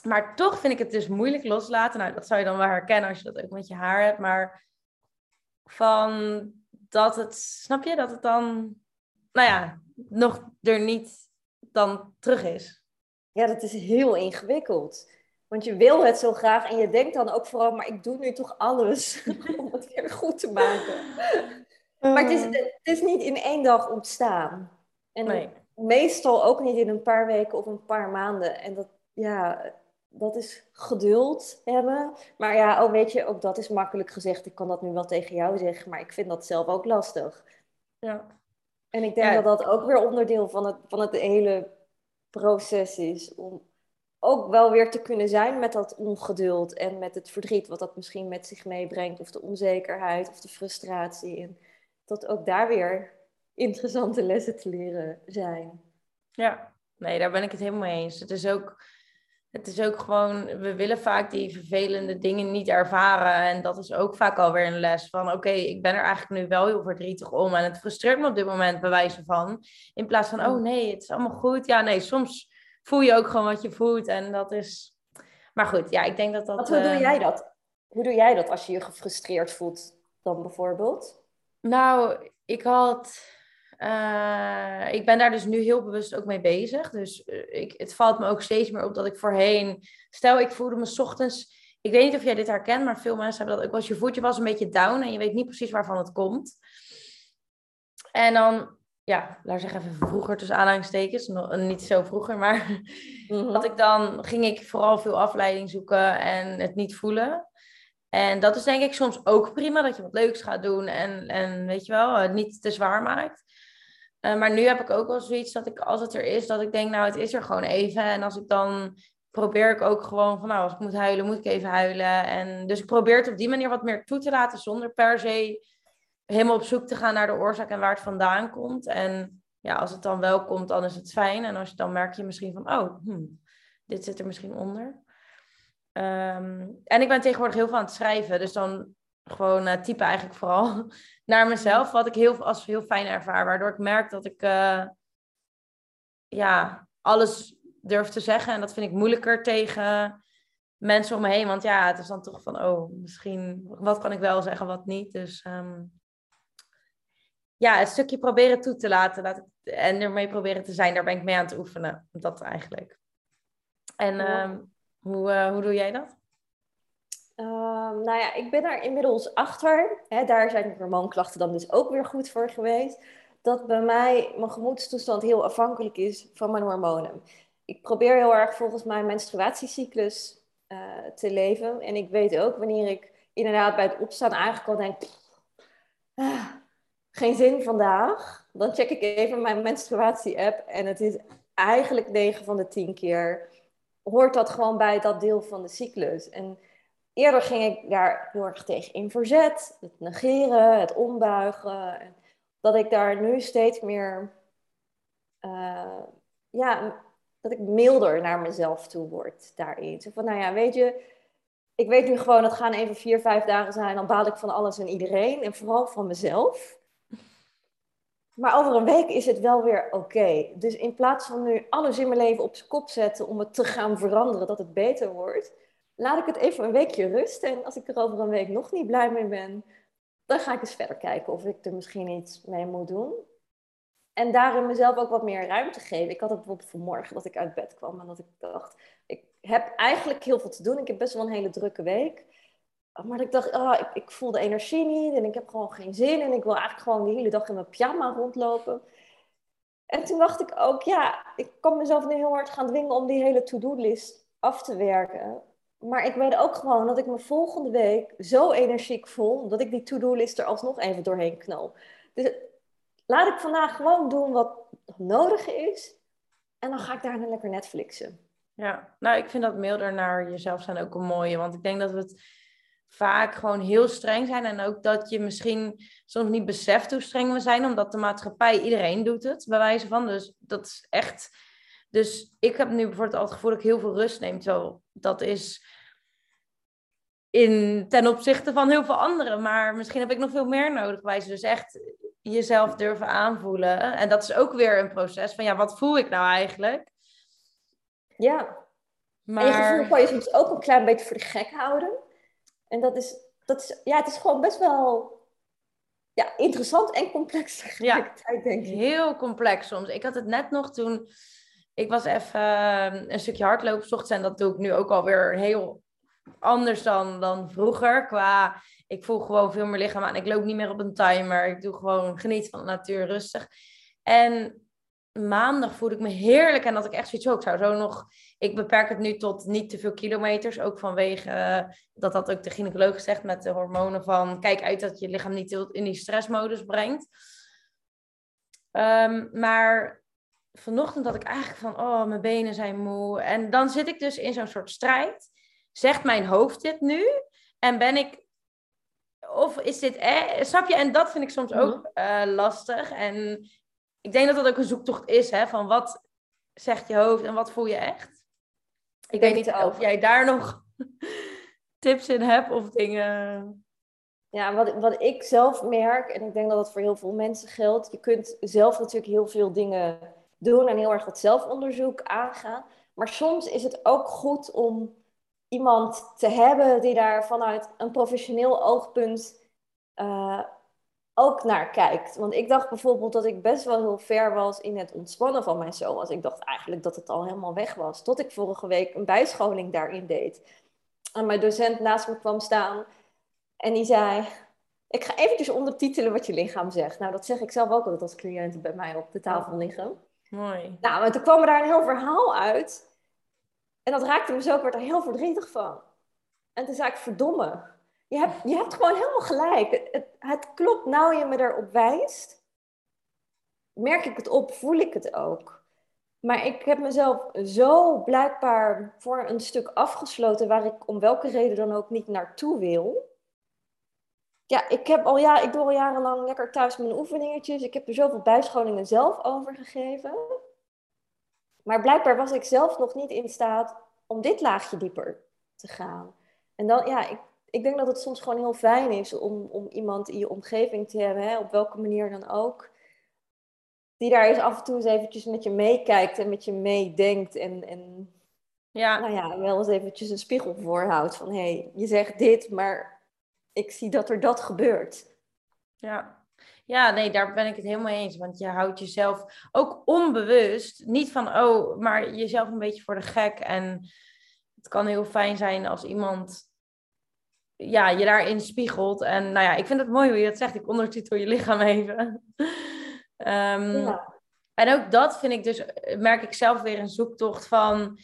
Maar toch vind ik het dus moeilijk loslaten. Nou, dat zou je dan wel herkennen als je dat ook met je haar hebt. Maar van dat het, snap je, dat het dan, nou ja, nog er niet dan terug is. Ja, dat is heel ingewikkeld. Want je wil het zo graag en je denkt dan ook vooral, maar ik doe nu toch alles om het weer goed te maken. Maar het is, het is niet in één dag ontstaan. En nee. meestal ook niet in een paar weken of een paar maanden. En dat, ja, dat is geduld hebben. Maar ja, oh, weet je, ook dat is makkelijk gezegd. Ik kan dat nu wel tegen jou zeggen, maar ik vind dat zelf ook lastig. Ja. En ik denk dat dat ook weer onderdeel van het, van het hele proces is. Om ook wel weer te kunnen zijn met dat ongeduld en met het verdriet wat dat misschien met zich meebrengt, of de onzekerheid of de frustratie. En dat ook daar weer interessante lessen te leren zijn. Ja, nee, daar ben ik het helemaal mee eens. Het is ook, het is ook gewoon, we willen vaak die vervelende dingen niet ervaren. En dat is ook vaak alweer een les van, oké, ik ben er eigenlijk nu wel heel verdrietig om. En het frustreert me op dit moment bij wijze van. In plaats van, oh nee, het is allemaal goed. Ja, nee, soms voel je ook gewoon wat je voelt. En dat is... Maar goed, ja, ik denk dat dat... Wat, hoe doe eh, jij dat? Hoe doe jij dat als je je gefrustreerd voelt dan bijvoorbeeld? Nou, ik had... eh, ik ben daar dus nu heel bewust ook mee bezig. Dus eh, ik, het valt me ook steeds meer op dat ik voorheen... Stel, ik voelde me 's ochtends... Ik weet niet of jij dit herkent, maar veel mensen hebben dat ook wel. Als je voetje was een beetje down en je weet niet precies waarvan het komt. En dan ja, laat zeggen even vroeger tussen aanhalingstekens, nog, niet zo vroeger, maar Mhm. dat ik dan ging ik vooral veel afleiding zoeken en het niet voelen. En dat is denk ik soms ook prima, dat je wat leuks gaat doen en, en weet je wel, het niet te zwaar maakt. Eh, maar nu heb ik ook wel zoiets dat ik, als het er is, dat ik denk, nou, het is er gewoon even. En als ik dan probeer ik ook gewoon van, nou, als ik moet huilen, moet ik even huilen. En dus ik probeer het op die manier wat meer toe te laten, zonder per se helemaal op zoek te gaan naar de oorzaak en waar het vandaan komt. En ja, als het dan wel komt, dan is het fijn. En als je dan merk je misschien van, oh, hmm, dit zit er misschien onder. Ehm, en ik ben tegenwoordig heel veel aan het schrijven. Dus dan gewoon eh, typen eigenlijk vooral naar mezelf. Wat ik heel, als heel fijn ervaar. Waardoor ik merk dat ik eh, ja, alles durf te zeggen. En dat vind ik moeilijker tegen mensen om me heen. Want ja, het is dan toch van, oh, misschien, wat kan ik wel zeggen, wat niet. Dus ehm, ja, het stukje proberen toe te laten. Laat ik, en ermee proberen te zijn, daar ben ik mee aan het oefenen. Dat eigenlijk. En Ja. ehm, hoe, eh, hoe doe jij dat? Ehm, nou ja, ik ben er inmiddels achter. Daar zijn hormoonklachten dan dus ook weer goed voor geweest. Dat bij mij mijn gemoedstoestand heel afhankelijk is van mijn hormonen. Ik probeer heel erg volgens mijn menstruatiecyclus eh, te leven. En ik weet ook wanneer ik inderdaad bij het opstaan eigenlijk al denk... "Pff, ah, geen zin vandaag. Dan check ik even mijn menstruatie-app. En het is eigenlijk 9 van de 10 keer... hoort dat gewoon bij dat deel van de cyclus. En eerder ging ik daar heel erg tegen in verzet. Het negeren, het ombuigen. En Dat ik daar nu steeds meer... eh, ja, dat ik milder naar mezelf toe word daarin. Zo van, nou ja, weet je... Ik weet nu gewoon, het gaan even vier, vijf dagen zijn. Dan baal ik van alles en iedereen. En vooral van mezelf. Maar over een week is het wel weer oké. Dus in plaats van nu alles in mijn leven op zijn kop zetten om het te gaan veranderen, dat het beter wordt, laat ik het even een weekje rusten. En als ik er over een week nog niet blij mee ben, dan ga ik eens verder kijken of ik er misschien iets mee moet doen. En daarin mezelf ook wat meer ruimte geven. Ik had het bijvoorbeeld vanmorgen dat ik uit bed kwam en dat ik dacht, ik heb eigenlijk heel veel te doen. Ik heb best wel een hele drukke week. Maar ik dacht, ah, ik, ik voel de energie niet en ik heb gewoon geen zin. En ik wil eigenlijk gewoon de hele dag in mijn pyjama rondlopen. En toen dacht ik ook, ja, ik kan mezelf nu heel hard gaan dwingen om die hele to-do-list af te werken. Maar ik weet ook gewoon dat ik me volgende week zo energiek voel, dat ik die to-do-list er alsnog even doorheen knal. Dus laat ik vandaag gewoon doen wat nodig is. En dan ga ik daarna lekker Netflixen. Ja, nou, ik vind dat milder naar jezelf zijn ook een mooie. Want ik denk dat we het vaak gewoon heel streng zijn. En ook dat je misschien soms niet beseft hoe streng we zijn. Omdat de maatschappij, iedereen doet het, bij wijze van. Dus dat is echt... Dus ik heb nu bijvoorbeeld al het gevoel dat ik heel veel rust neem. Terwijl dat is in, ten opzichte van heel veel anderen. Maar misschien heb ik nog veel meer nodig. Wijze. Dus echt jezelf durven aanvoelen. En dat is ook weer een proces van, ja, wat voel ik nou eigenlijk? Ja, Maar... En je gevoel kan je soms ook een klein beetje voor de gek houden. En dat is, dat is, ja, het is gewoon best wel ja, interessant en complex tegelijkertijd, denk ik. Heel complex soms. Ik had het net nog toen... Ik was even eh, een stukje hardlopen ochtends en dat doe ik nu ook alweer heel anders dan, dan vroeger. Qua, ik voel gewoon veel meer lichaam aan. Ik loop niet meer op een timer. Ik doe gewoon geniet van de natuur rustig. En maandag voelde ik me heerlijk en dat ik echt zoiets ook zou zo nog... Ik beperk het nu tot niet te veel kilometers, ook vanwege eh, dat dat ook de gynaecoloog zegt met de hormonen van... Kijk uit dat je lichaam niet in die stressmodus brengt. Ehm, maar vanochtend had ik eigenlijk van, oh, mijn benen zijn moe. En dan zit ik dus in zo'n soort strijd. Zegt mijn hoofd dit nu? En ben ik, of is dit, eh, snap je? En dat vind ik soms ook uh, lastig. En ik denk dat dat ook een zoektocht is, hè, van wat zegt je hoofd en wat voel je echt? Ik weet niet of jij daar nog tips in hebt of dingen. Ja, wat, wat ik zelf merk, en ik denk dat dat voor heel veel mensen geldt, je kunt zelf natuurlijk heel veel dingen doen en heel erg het zelfonderzoek aangaan. Maar soms is het ook goed om iemand te hebben die daar vanuit een professioneel oogpunt uh, ook naar kijkt. Want ik dacht bijvoorbeeld dat ik best wel heel ver was in het ontspannen van mijn zoals. Ik dacht eigenlijk dat het al helemaal weg was. Tot ik vorige week een bijscholing daarin deed. En mijn docent naast me kwam staan en die zei... Ik ga eventjes ondertitelen wat je lichaam zegt. Nou, dat zeg ik zelf ook altijd als cliënten bij mij op de tafel liggen. Mooi. Nou, en toen kwam er daar een heel verhaal uit. En dat raakte me zo, ik werd er heel verdrietig van. En toen zei ik, verdomme. Je hebt, je hebt gewoon helemaal gelijk. Het, het klopt, nou je me erop wijst. Merk ik het op, voel ik het ook. Maar ik heb mezelf zo blijkbaar voor een stuk afgesloten waar ik om welke reden dan ook niet naartoe wil. Ja, ik, heb al, ja, ik doe al jarenlang lekker thuis mijn oefeningetjes. Ik heb er zoveel bijscholingen zelf over gegeven. Maar blijkbaar was ik zelf nog niet in staat om dit laagje dieper te gaan. En dan, ja, ik, ik denk dat het soms gewoon heel fijn is om, om iemand in je omgeving te hebben, hè, op welke manier dan ook. Die daar eens af en toe eens eventjes met je meekijkt en met je meedenkt. En, en ja. Nou ja, wel eens eventjes een spiegel voorhoudt van hé, hey, je zegt dit, maar ik zie dat er dat gebeurt. Ja. Ja, nee, daar ben ik het helemaal eens. Want je houdt jezelf ook onbewust, niet van, oh, maar jezelf een beetje voor de gek. En het kan heel fijn zijn als iemand ja, je daarin spiegelt. En nou ja, ik vind het mooi hoe je dat zegt. Ik ondertitel je lichaam even. um, ja. En ook dat vind ik dus, merk ik zelf weer een zoektocht van.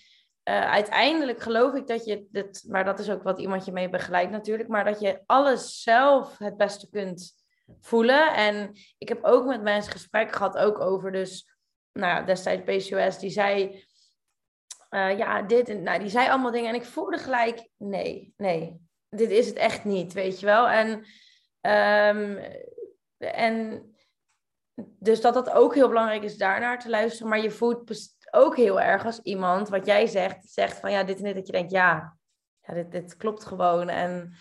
Uh, uiteindelijk geloof ik dat je dit, maar dat is ook wat iemand je mee begeleidt natuurlijk, maar dat je alles zelf het beste kunt voelen. En ik heb ook met mensen gesprek gehad, ook over dus, nou destijds PCOS, die zei, uh, ja, dit en, nou, die zei allemaal dingen en ik voelde gelijk, nee, nee, dit is het echt niet, weet je wel. En, um, en dus dat dat ook heel belangrijk is daarnaar te luisteren. Maar je voelt ook heel erg als iemand, wat jij zegt, zegt van ja, dit en dit, dat je denkt, ja, ja dit, dit klopt gewoon. En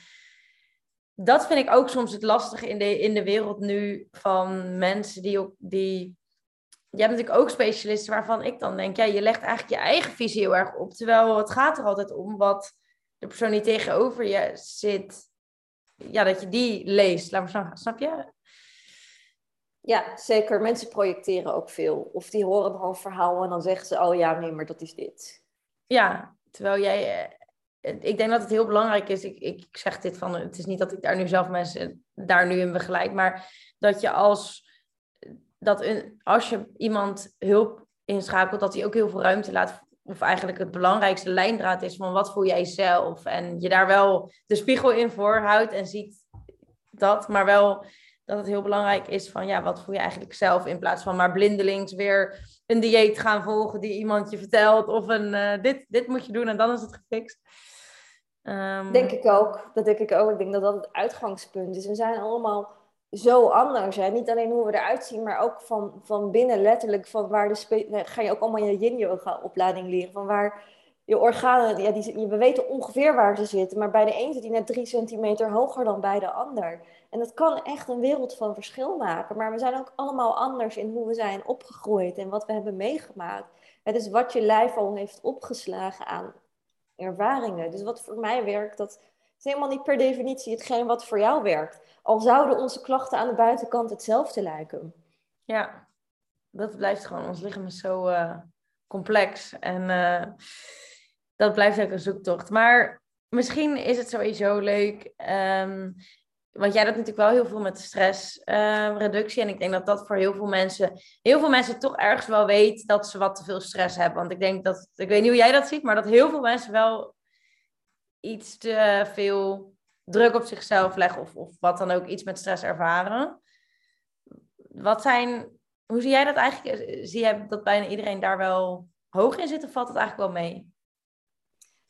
dat vind ik ook soms het lastige in de, in de wereld nu van mensen die ook die. Je hebt natuurlijk ook specialisten waarvan ik dan denk, ja, je legt eigenlijk je eigen visie heel erg op. Terwijl het gaat er altijd om wat de persoon die tegenover je zit, ja, dat je die leest. Laat maar snap je? Ja, zeker. Mensen projecteren ook veel. Of die horen een verhaal en dan zeggen ze, oh ja, nee, maar dat is dit. Ja, terwijl jij... Eh, ik denk dat het heel belangrijk is. Ik, ik zeg dit van, het is niet dat ik daar nu zelf mensen daar nu in begeleid, maar dat je als, dat een, als je iemand hulp inschakelt, dat hij ook heel veel ruimte laat of eigenlijk het belangrijkste lijndraad is van wat voel jij zelf. En je daar wel de spiegel in voorhoudt en ziet dat, maar wel dat het heel belangrijk is van ja, wat voel je eigenlijk zelf in plaats van maar blindelings weer een dieet gaan volgen die iemand je vertelt of een uh, dit, dit moet je doen en dan is het gefixt. Um... Denk ik ook. Dat denk ik ook. Ik denk dat dat het uitgangspunt is. We zijn allemaal zo anders. Hè? Niet alleen hoe we eruit zien, maar ook van, van binnen letterlijk. Van waar de ga je ook allemaal je yin yoga opleiding leren. Van waar je organen, ja, die, we weten ongeveer waar ze zitten. Maar bij de een zit die net drie centimeter hoger dan bij de ander. En dat kan echt een wereld van verschil maken. Maar we zijn ook allemaal anders in hoe we zijn opgegroeid en wat we hebben meegemaakt. Het is wat je lijf al heeft opgeslagen aan ervaringen. Dus wat voor mij werkt, dat is helemaal niet per definitie hetgeen wat voor jou werkt. Al zouden onze klachten aan de buitenkant hetzelfde lijken. Ja, dat blijft gewoon. Ons lichaam is zo uh, complex. En uh, dat blijft ook een zoektocht. Maar misschien is het sowieso leuk. Um, want jij doet natuurlijk wel heel veel met stressreductie. Uh, en ik denk dat dat voor heel veel mensen, heel veel mensen toch ergens wel weet dat ze wat te veel stress hebben. Want ik denk dat, ik weet niet hoe jij dat ziet, maar dat heel veel mensen wel iets te veel druk op zichzelf leggen of, of wat dan ook iets met stress ervaren. Wat zijn hoe zie jij dat eigenlijk? Zie jij dat bijna iedereen daar wel hoog in zit of valt het eigenlijk wel mee?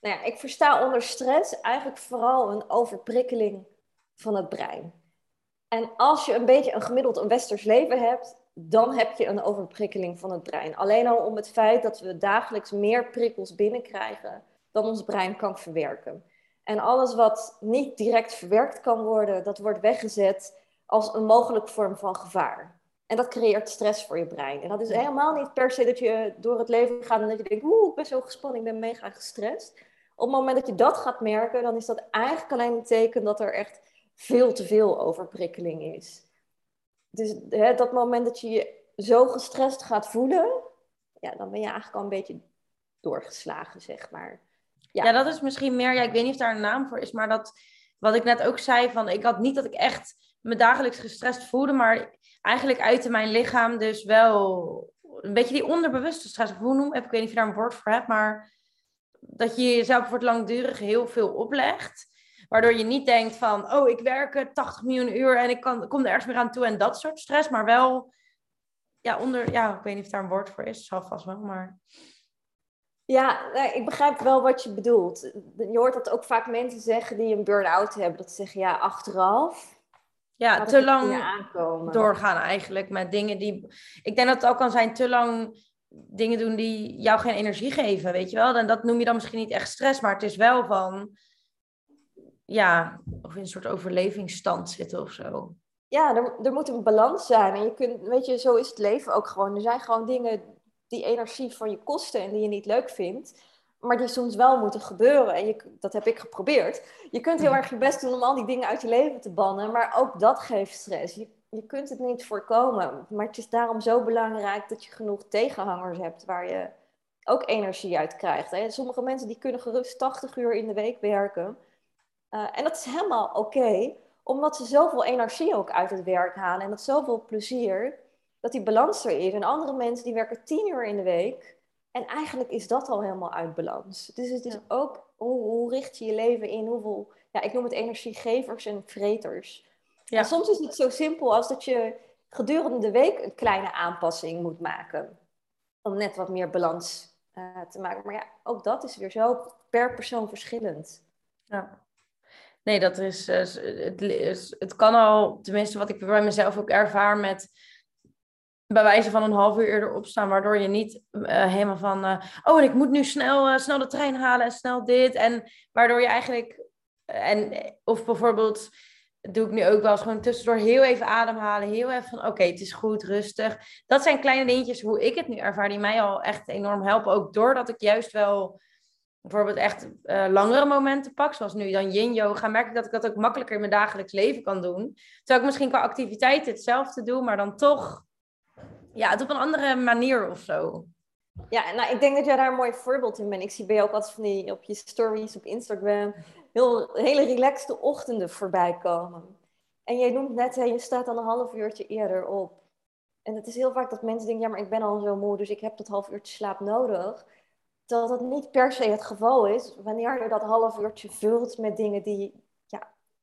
Nou ja, ik versta onder stress eigenlijk vooral een overprikkeling van het brein. En als je een beetje een gemiddeld een westers leven hebt, dan heb je een overprikkeling van het brein. Alleen al om het feit dat we dagelijks meer prikkels binnenkrijgen dan ons brein kan verwerken. En alles wat niet direct verwerkt kan worden, dat wordt weggezet als een mogelijke vorm van gevaar. En dat creëert stress voor je brein. En dat is helemaal niet per se dat je door het leven gaat en dat je denkt, oeh, ik ben zo gespannen, ik ben mega gestrest. Op het moment dat je dat gaat merken, dan is dat eigenlijk alleen een teken dat er echt veel te veel overprikkeling is. Dus hè, dat moment dat je je zo gestrest gaat voelen, ja, dan ben je eigenlijk al een beetje doorgeslagen, zeg maar. Ja. dat is misschien meer, ja, ik weet niet of daar een naam voor is, maar dat, wat ik net ook zei, van ik had niet dat ik echt me dagelijks gestrest voelde, maar eigenlijk uitte mijn lichaam dus wel een beetje die onderbewuste stress. hoe noem ik, weet niet of je daar een woord voor hebt, maar dat je jezelf voor het langdurig heel veel oplegt. Waardoor je niet denkt van, oh, ik werk 80 miljoen uur en ik kan, kom er ergens meer aan toe en dat soort stress. Maar wel, ja, onder, ja, ik weet niet of daar een woord voor is, zal vast wel, maar... Ja, ik begrijp wel wat je bedoelt. Je hoort dat ook vaak mensen zeggen die een burn-out hebben. Dat ze zeggen, ja, achteraf. Ja, te lang doorgaan eigenlijk met dingen die... Ik denk dat het ook kan zijn te lang dingen doen die jou geen energie geven, weet je wel. En dat noem je dan misschien niet echt stress, maar het is wel van... Ja, of in een soort overlevingsstand zitten of zo. Ja, er, er moet een balans zijn. En je kunt, weet je, zo is het leven ook gewoon. Er zijn gewoon dingen die energie van je kosten en die je niet leuk vindt, maar die soms wel moeten gebeuren. En je, dat heb ik geprobeerd. Je kunt heel erg je best doen om al die dingen uit je leven te bannen, maar ook dat geeft stress. Je, je kunt het niet voorkomen, maar het is daarom zo belangrijk dat je genoeg tegenhangers hebt waar je ook energie uit krijgt. Hè. Sommige mensen die kunnen gerust 80 uur in de week werken. Uh, en dat is helemaal oké, omdat ze zoveel energie ook uit het werk halen en dat zoveel plezier dat die balans er is. En andere mensen die werken tien uur in de week. En eigenlijk is dat al helemaal uit balans. Dus het is ook, hoe, hoe, richt je je leven in? Hoeveel, ja, ik noem het energiegevers en vreters. Ja. En soms is het zo simpel als dat je gedurende de week een kleine aanpassing moet maken. Om net wat meer balans uh, te maken. Maar ja, ook dat is weer zo per persoon verschillend. Ja. Nee, dat is, uh, het, het kan al, tenminste wat ik bij mezelf ook ervaar met bij wijze van een half uur eerder opstaan, waardoor je niet uh, helemaal van, uh, oh, en ik moet nu snel, snel de trein halen en snel dit. En waardoor je eigenlijk, en, of bijvoorbeeld, doe ik nu ook wel eens gewoon tussendoor heel even ademhalen, heel even van, oké, het is goed, rustig. Dat zijn kleine dingetjes hoe ik het nu ervaar, die mij al echt enorm helpen. Ook doordat ik juist wel bijvoorbeeld echt langere momenten pak, zoals nu dan yin yoga, merk ik dat ik dat ook makkelijker in mijn dagelijks leven kan doen. Terwijl ik misschien qua activiteit hetzelfde doe, maar dan toch ja, het op een andere manier of zo. Ja, nou, ik denk dat jij daar een mooi voorbeeld in bent. Ik zie bij jou ook altijd van die op je stories op Instagram heel, hele relaxte ochtenden voorbij komen. En jij noemt net, hè, je staat dan een half uurtje eerder op. En het is heel vaak dat mensen denken, ja, maar ik ben al zo moe, dus ik heb dat half uurtje slaap nodig. Dat dat niet per se het geval is, wanneer je dat half uurtje vult met dingen die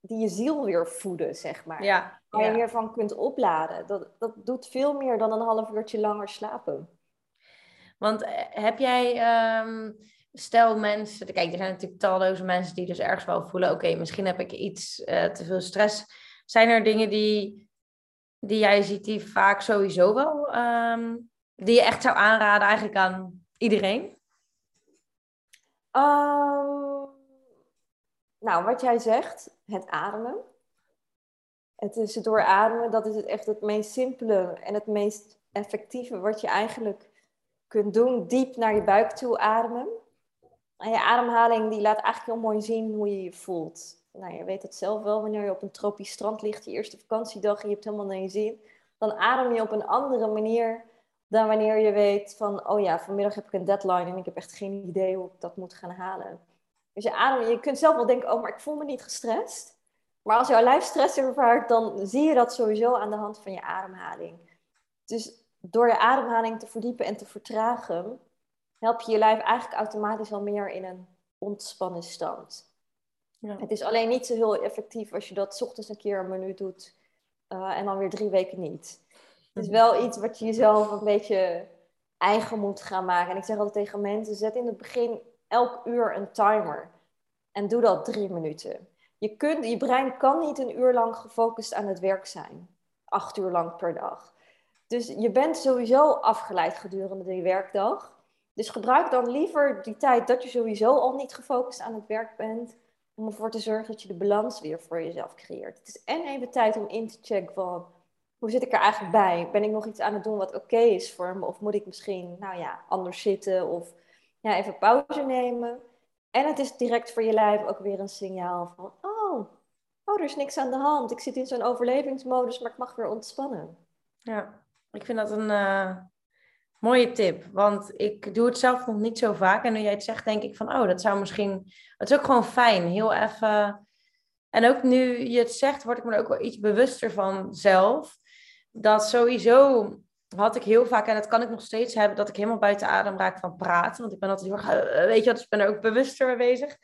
die je ziel weer voeden, zeg maar. Ja, waar je weer van kunt opladen. Dat, dat doet veel meer dan een half uurtje langer slapen. Want eh, heb jij, um, stel mensen, kijk, er zijn natuurlijk talloze mensen die dus ergens wel voelen, oké, misschien heb ik iets uh, te veel stress. Zijn er dingen die, die jij ziet die vaak sowieso wel, um, die je echt zou aanraden eigenlijk aan iedereen? Um, nou, wat jij zegt, het ademen. Het is het doorademen, dat is het echt het meest simpele en het meest effectieve wat je eigenlijk kunt doen. Diep naar je buik toe ademen. En je ademhaling die laat eigenlijk heel mooi zien hoe je je voelt. Nou, je weet het zelf wel, wanneer je op een tropisch strand ligt, je eerste vakantiedag en je hebt helemaal naar je zin. Dan adem je op een andere manier dan wanneer je weet van, oh ja, vanmiddag heb ik een deadline en ik heb echt geen idee hoe ik dat moet gaan halen. Dus je adem, je kunt zelf wel denken, oh, maar ik voel me niet gestrest. Maar als jouw lijf stress ervaart, dan zie je dat sowieso aan de hand van je ademhaling. Dus door je ademhaling te verdiepen en te vertragen, help je je lijf eigenlijk automatisch al meer in een ontspannen stand. Ja. Het is alleen niet zo heel effectief als je dat ochtends een keer een minuut doet uh, en dan weer drie weken niet. Het is wel iets wat je jezelf een beetje eigen moet gaan maken. En ik zeg altijd tegen mensen, zet in het begin elk uur een timer. En doe dat drie minuten. Je, kunt, je brein kan niet een uur lang gefocust aan het werk zijn. Acht uur lang per dag. Dus je bent sowieso afgeleid gedurende die werkdag. Dus gebruik dan liever die tijd dat je sowieso al niet gefocust aan het werk bent. Om ervoor te zorgen dat je de balans weer voor jezelf creëert. Het is en even tijd om in te checken van hoe zit ik er eigenlijk bij? Ben ik nog iets aan het doen wat oké is voor me? Of moet ik misschien, nou ja, anders zitten of ja, even pauze nemen? En het is direct voor je lijf ook weer een signaal van, oh, oh, er is niks aan de hand. Ik zit in zo'n overlevingsmodus, maar ik mag weer ontspannen. Ja, ik vind dat een uh, mooie tip. Want ik doe het zelf nog niet zo vaak. En nu jij het zegt, denk ik van, oh, dat zou misschien... Het is ook gewoon fijn, heel even... En ook nu je het zegt, word ik me er ook wel iets bewuster van zelf dat sowieso had ik heel vaak, en dat kan ik nog steeds hebben, dat ik helemaal buiten adem raak van praten. Want ik ben altijd heel erg, eh, weet je wat, dus ik ben er ook bewuster mee bezig.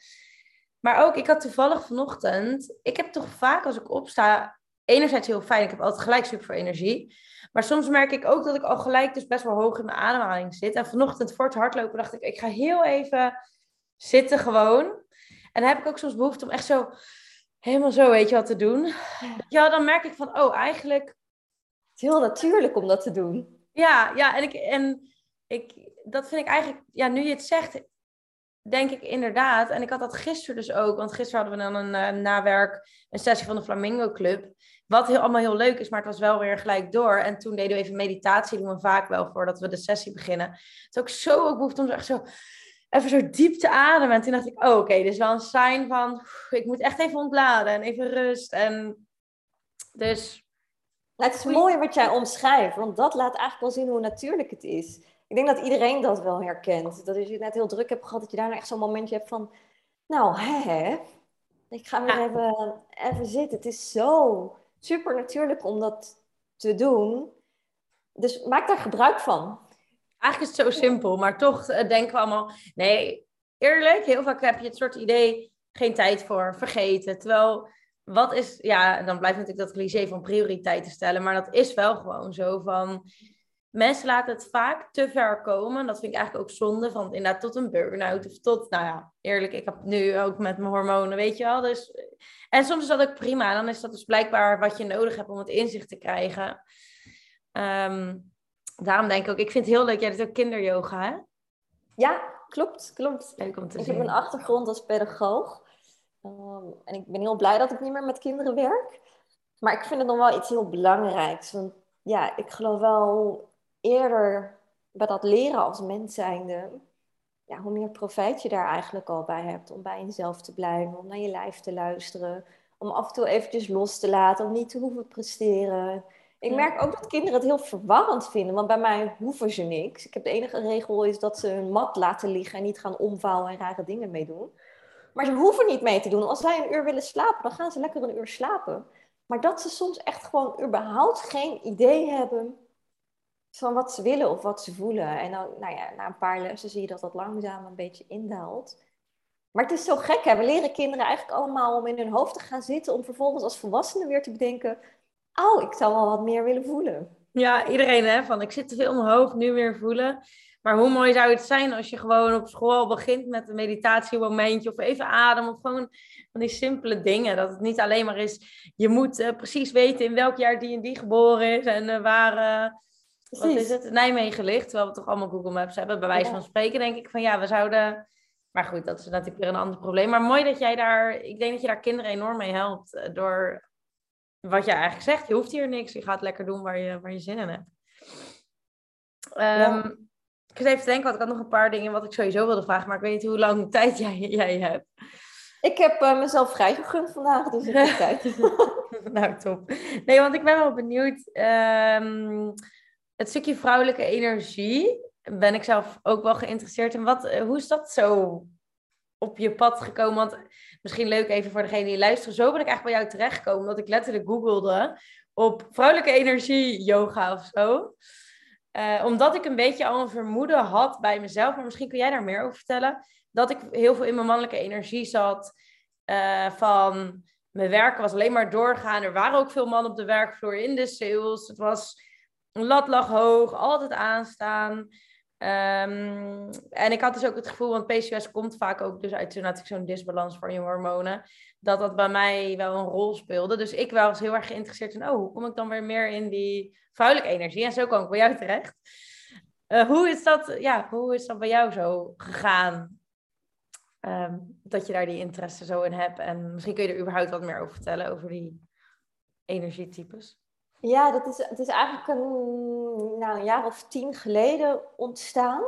Maar ook, ik had toevallig vanochtend, ik heb toch vaak als ik opsta, enerzijds heel fijn, ik heb altijd gelijk super veel energie. Maar soms merk ik ook dat ik al gelijk dus best wel hoog in mijn ademhaling zit. En vanochtend voor het hardlopen dacht ik, ik ga heel even zitten gewoon. En dan heb ik ook soms behoefte om echt zo, helemaal zo, weet je wat te doen. Ja, dan merk ik van, oh, eigenlijk is heel natuurlijk om dat te doen. Ja, ja en, ik, en ik, dat vind ik eigenlijk, ja, nu je het zegt, denk ik inderdaad. En ik had dat gisteren dus ook, want gisteren hadden we dan een uh, nawerk, een sessie van de Flamingo Club. Wat heel, allemaal heel leuk is, maar het was wel weer gelijk door. En toen deden we even meditatie, doen we vaak wel voordat we de sessie beginnen. Het is ook zo ook behoefte om echt zo even zo diep te ademen. En toen dacht ik, oh, oké, okay, dit is wel een sign van, ik moet echt even ontladen en even rust. En dus het is mooi wat jij omschrijft, want dat laat eigenlijk wel zien hoe natuurlijk het is. Ik denk dat iedereen dat wel herkent. Dat als je net heel druk hebt gehad, dat je daarna echt zo'n momentje hebt van... Nou, hè, ik ga weer even, even zitten. Het is zo super natuurlijk om dat te doen. Dus maak daar gebruik van. Eigenlijk is het zo simpel, maar toch eh, denken we allemaal... Nee, eerlijk, heel vaak heb je het soort idee... geen tijd voor, vergeten. Terwijl wat is, ja, dan blijft natuurlijk dat cliché van prioriteiten stellen, maar dat is wel gewoon zo van. Mensen laten het vaak te ver komen. Dat vind ik eigenlijk ook zonde. Van inderdaad tot een burn-out of tot, nou ja, eerlijk, ik heb nu ook met mijn hormonen, weet je wel. Dus, en soms is dat ook prima. Dan is dat dus blijkbaar wat je nodig hebt om het inzicht te krijgen. Ehm, daarom denk ik ook, ik vind het heel leuk. Jij doet ook kinderyoga, hè? Ja, klopt, klopt. Leuk om te ik zien. heb een achtergrond als pedagoog. Ehm, en ik ben heel blij dat ik niet meer met kinderen werk. Maar ik vind het nog wel iets heel belangrijks. Want ja, ik geloof wel eerder bij dat leren als mens zijnde. Ja, hoe meer profijt je daar eigenlijk al bij hebt. Om bij jezelf te blijven, om naar je lijf te luisteren. Om af en toe eventjes los te laten, om niet te hoeven presteren. Ik merk ook dat kinderen het heel verwarrend vinden, want bij mij hoeven ze niks. Ik heb de enige regel is dat ze hun mat laten liggen en niet gaan omvouwen en rare dingen mee doen. Maar ze hoeven niet mee te doen. Als zij een uur willen slapen, dan gaan ze lekker een uur slapen. Maar dat ze soms echt gewoon überhaupt geen idee hebben van wat ze willen of wat ze voelen. En dan, nou ja, na een paar lessen zie je dat dat langzaam een beetje indaalt. Maar het is zo gek, hè? We leren kinderen eigenlijk allemaal om in hun hoofd te gaan zitten, om vervolgens als volwassenen weer te bedenken, oh, ik zou wel wat meer willen voelen. Ja, iedereen hè, van ik zit te veel in mijn hoofd, nu weer voelen. Maar hoe mooi zou het zijn als je gewoon op school begint met een meditatiemomentje of even adem of gewoon van die simpele dingen. Dat het niet alleen maar is, je moet uh, precies weten in welk jaar die en die geboren is en uh, waar, uh, wat is het, Nijmegen ligt. Terwijl we toch alldoor Google Maps hebben, bij wijze van spreken denk ik van ja, we zouden... Maar goed, dat is natuurlijk weer een ander probleem. Maar mooi dat jij daar, ik denk dat je daar kinderen enorm mee helpt door wat jij eigenlijk zegt. Je hoeft hier niks, je gaat lekker doen waar je, waar je zin in hebt. Um, ja. Ik zit even te denken, want ik had nog een paar dingen wat ik sowieso wilde vragen, maar ik weet niet hoe lang tijd jij, jij hebt. Ik heb uh, mezelf vrijgegund vandaag, dus ik heb tijd. nou, top. Nee, want ik ben wel benieuwd. Um, het stukje vrouwelijke energie ben ik zelf ook wel geïnteresseerd in. Wat, uh, hoe is dat zo op je pad gekomen? Want misschien leuk even voor degene die luisteren. Zo ben ik eigenlijk bij jou terechtgekomen, omdat ik letterlijk googelde op vrouwelijke energie yoga of zo. Uh, omdat ik een beetje al een vermoeden had bij mezelf, maar misschien kun jij daar meer over vertellen. Dat ik heel veel in mijn mannelijke energie zat. Uh, van mijn werken was alleen maar doorgaan. Er waren ook veel mannen op de werkvloer in de sales. Het was lat lag hoog, altijd aanstaan. Ehm, en ik had dus ook het gevoel, want PCOS komt vaak ook dus uit zo'n disbalans van je hormonen, dat dat bij mij wel een rol speelde. Dus ik was heel erg geïnteresseerd in, oh, hoe kom ik dan weer meer in die vrouwelijke energie? En zo kwam ik bij jou terecht. Uh, hoe, is dat, ja, hoe is dat bij jou zo gegaan? Ehm, dat je daar die interesse zo in hebt. En misschien kun je er überhaupt wat meer over vertellen, over die energietypes. Ja, dat is, het is eigenlijk een, nou, jaar of tien geleden ontstaan.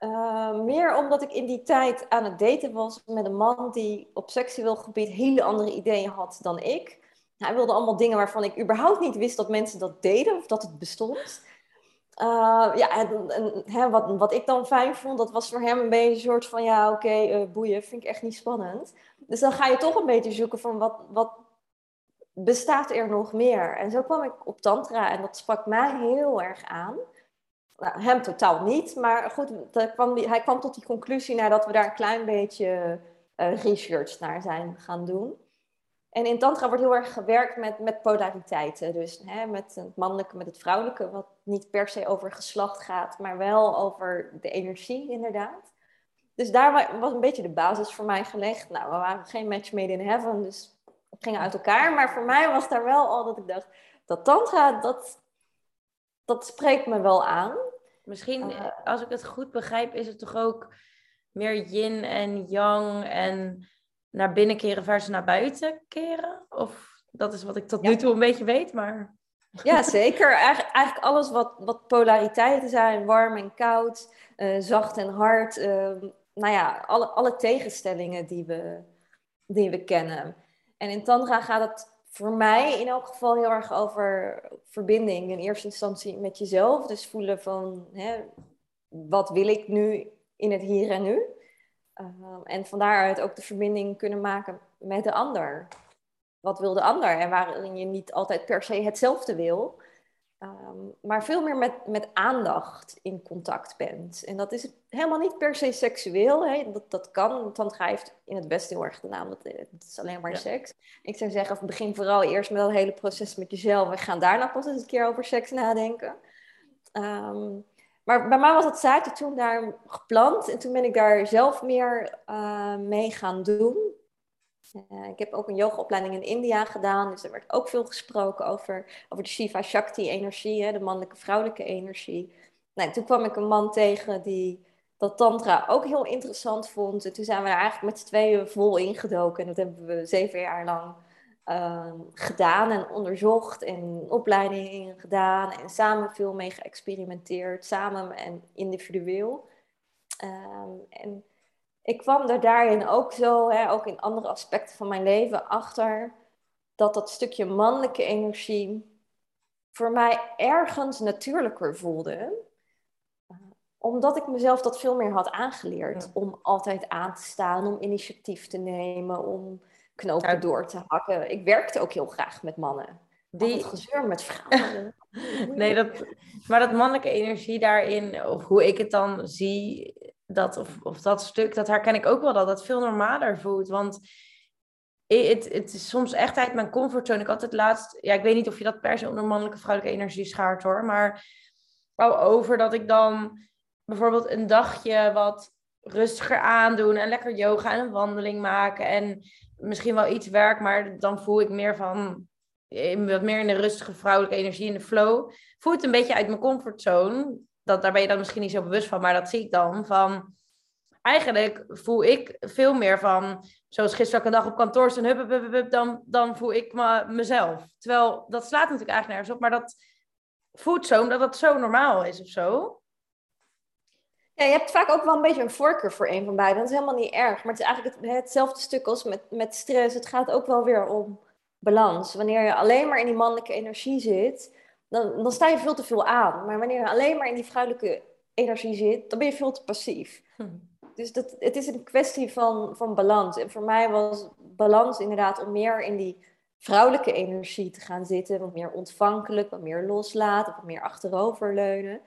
Uh, meer omdat ik in die tijd aan het daten was met een man die op seksueel gebied hele andere ideeën had dan ik. Hij wilde allemaal dingen waarvan ik überhaupt niet wist dat mensen dat deden of dat het bestond. Uh, ja, en, hè, wat, wat ik dan fijn vond, dat was voor hem een beetje een soort van, ja, oké, uh, boeien, vind ik echt niet spannend. Dus dan ga je toch een beetje zoeken van, wat, wat bestaat er nog meer? En zo kwam ik op tantra en dat sprak mij heel erg aan. Nou, hem totaal niet, maar goed, kwam, hij kwam tot die conclusie nadat we daar een klein beetje uh, research naar zijn gaan doen. En in tantra wordt heel erg gewerkt met, met polariteiten. Dus hè, met het mannelijke, met het vrouwelijke, wat niet per se over geslacht gaat, maar wel over de energie inderdaad. Dus daar was een beetje de basis voor mij gelegd. Nou, we waren geen match made in heaven, dus gingen uit elkaar. Maar voor mij was daar wel al dat ik dacht, dat tantra, dat, dat spreekt me wel aan. Misschien, uh, als ik het goed begrijp, is het toch ook meer yin en yang en naar binnen keren versus naar buiten keren? Of dat is wat ik tot nu toe een beetje weet, maar... Ja, zeker. Eigen, eigenlijk alles wat, wat polariteiten zijn, warm en koud, uh, zacht en hard. Uh, nou ja, alle, alle tegenstellingen die we, die we kennen. En in Tantra gaat het voor mij in elk geval heel erg over verbinding. In eerste instantie met jezelf. Dus voelen van, hè, wat wil ik nu in het hier en nu? Uh, en van daaruit ook de verbinding kunnen maken met de ander. Wat wil de ander? En waarin je niet altijd per se hetzelfde wil. Um, maar veel meer met, met aandacht in contact bent. En dat is helemaal niet per se seksueel. Hè? Dat, dat kan. Tantra heeft in het Westen heel erg de naam. Dat, het is alleen maar seks. Ik zou zeggen, begin vooral eerst met dat hele proces met jezelf. En gaan daarna pas eens een keer over seks nadenken. Um, maar bij mij was het zaadje toen daar geplant. En toen ben ik daar zelf meer uh, mee gaan doen. Uh, ik heb ook een yogaopleiding in India gedaan. Dus er werd ook veel gesproken over, over de Shiva Shakti energie. de mannelijke vrouwelijke energie. Nou, toen kwam ik een man tegen die dat tantra ook heel interessant vond. En toen zijn we er eigenlijk met z'n tweeën vol ingedoken. En dat hebben we zeven jaar lang uh, gedaan en onderzocht en opleidingen gedaan en samen veel mee geëxperimenteerd, samen en individueel. Um, en ik kwam er daarin ook zo, hè, ook in andere aspecten van mijn leven, achter dat dat stukje mannelijke energie voor mij ergens natuurlijker voelde. Omdat ik mezelf dat veel meer had aangeleerd. Ja. Om altijd aan te staan, om initiatief te nemen, om knopen door te hakken. Ik werkte ook heel graag met mannen. Die gezeur met vrouwen. nee, dat, maar dat mannelijke energie daarin, of hoe ik het dan zie, dat, of, of dat stuk, dat herken ik ook wel dat dat veel normaler voelt. Want het, is soms echt uit mijn comfortzone. Ik had het laatst, ja, ik weet niet of je dat per se onder mannelijke vrouwelijke energie schaart hoor, maar wou over dat ik dan bijvoorbeeld een dagje wat rustiger aandoen en lekker yoga en een wandeling maken en misschien wel iets werk, maar dan voel ik meer van wat meer in de rustige vrouwelijke energie in de flow. Voel het een beetje uit mijn comfortzone. Dat, daar ben je dan misschien niet zo bewust van, maar dat zie ik dan van. Eigenlijk voel ik veel meer van, zoals gisteren een dag op kantoor staan, hup, dan, dan voel ik me, mezelf. Terwijl dat slaat natuurlijk eigenlijk nergens op, maar dat voelt zo omdat dat zo normaal is of zo. Ja, je hebt vaak ook wel een beetje een voorkeur voor een van beiden. Dat is helemaal niet erg. Maar het is eigenlijk het, hetzelfde stuk als met, met stress. Het gaat ook wel weer om balans. Wanneer je alleen maar in die mannelijke energie zit, dan, dan sta je veel te veel aan. Maar wanneer je alleen maar in die vrouwelijke energie zit, dan ben je veel te passief. Hm. Dus dat, het is een kwestie van, van balans. En voor mij was balans inderdaad om meer in die vrouwelijke energie te gaan zitten. Wat meer ontvankelijk, wat meer loslaten, wat meer achteroverleunen.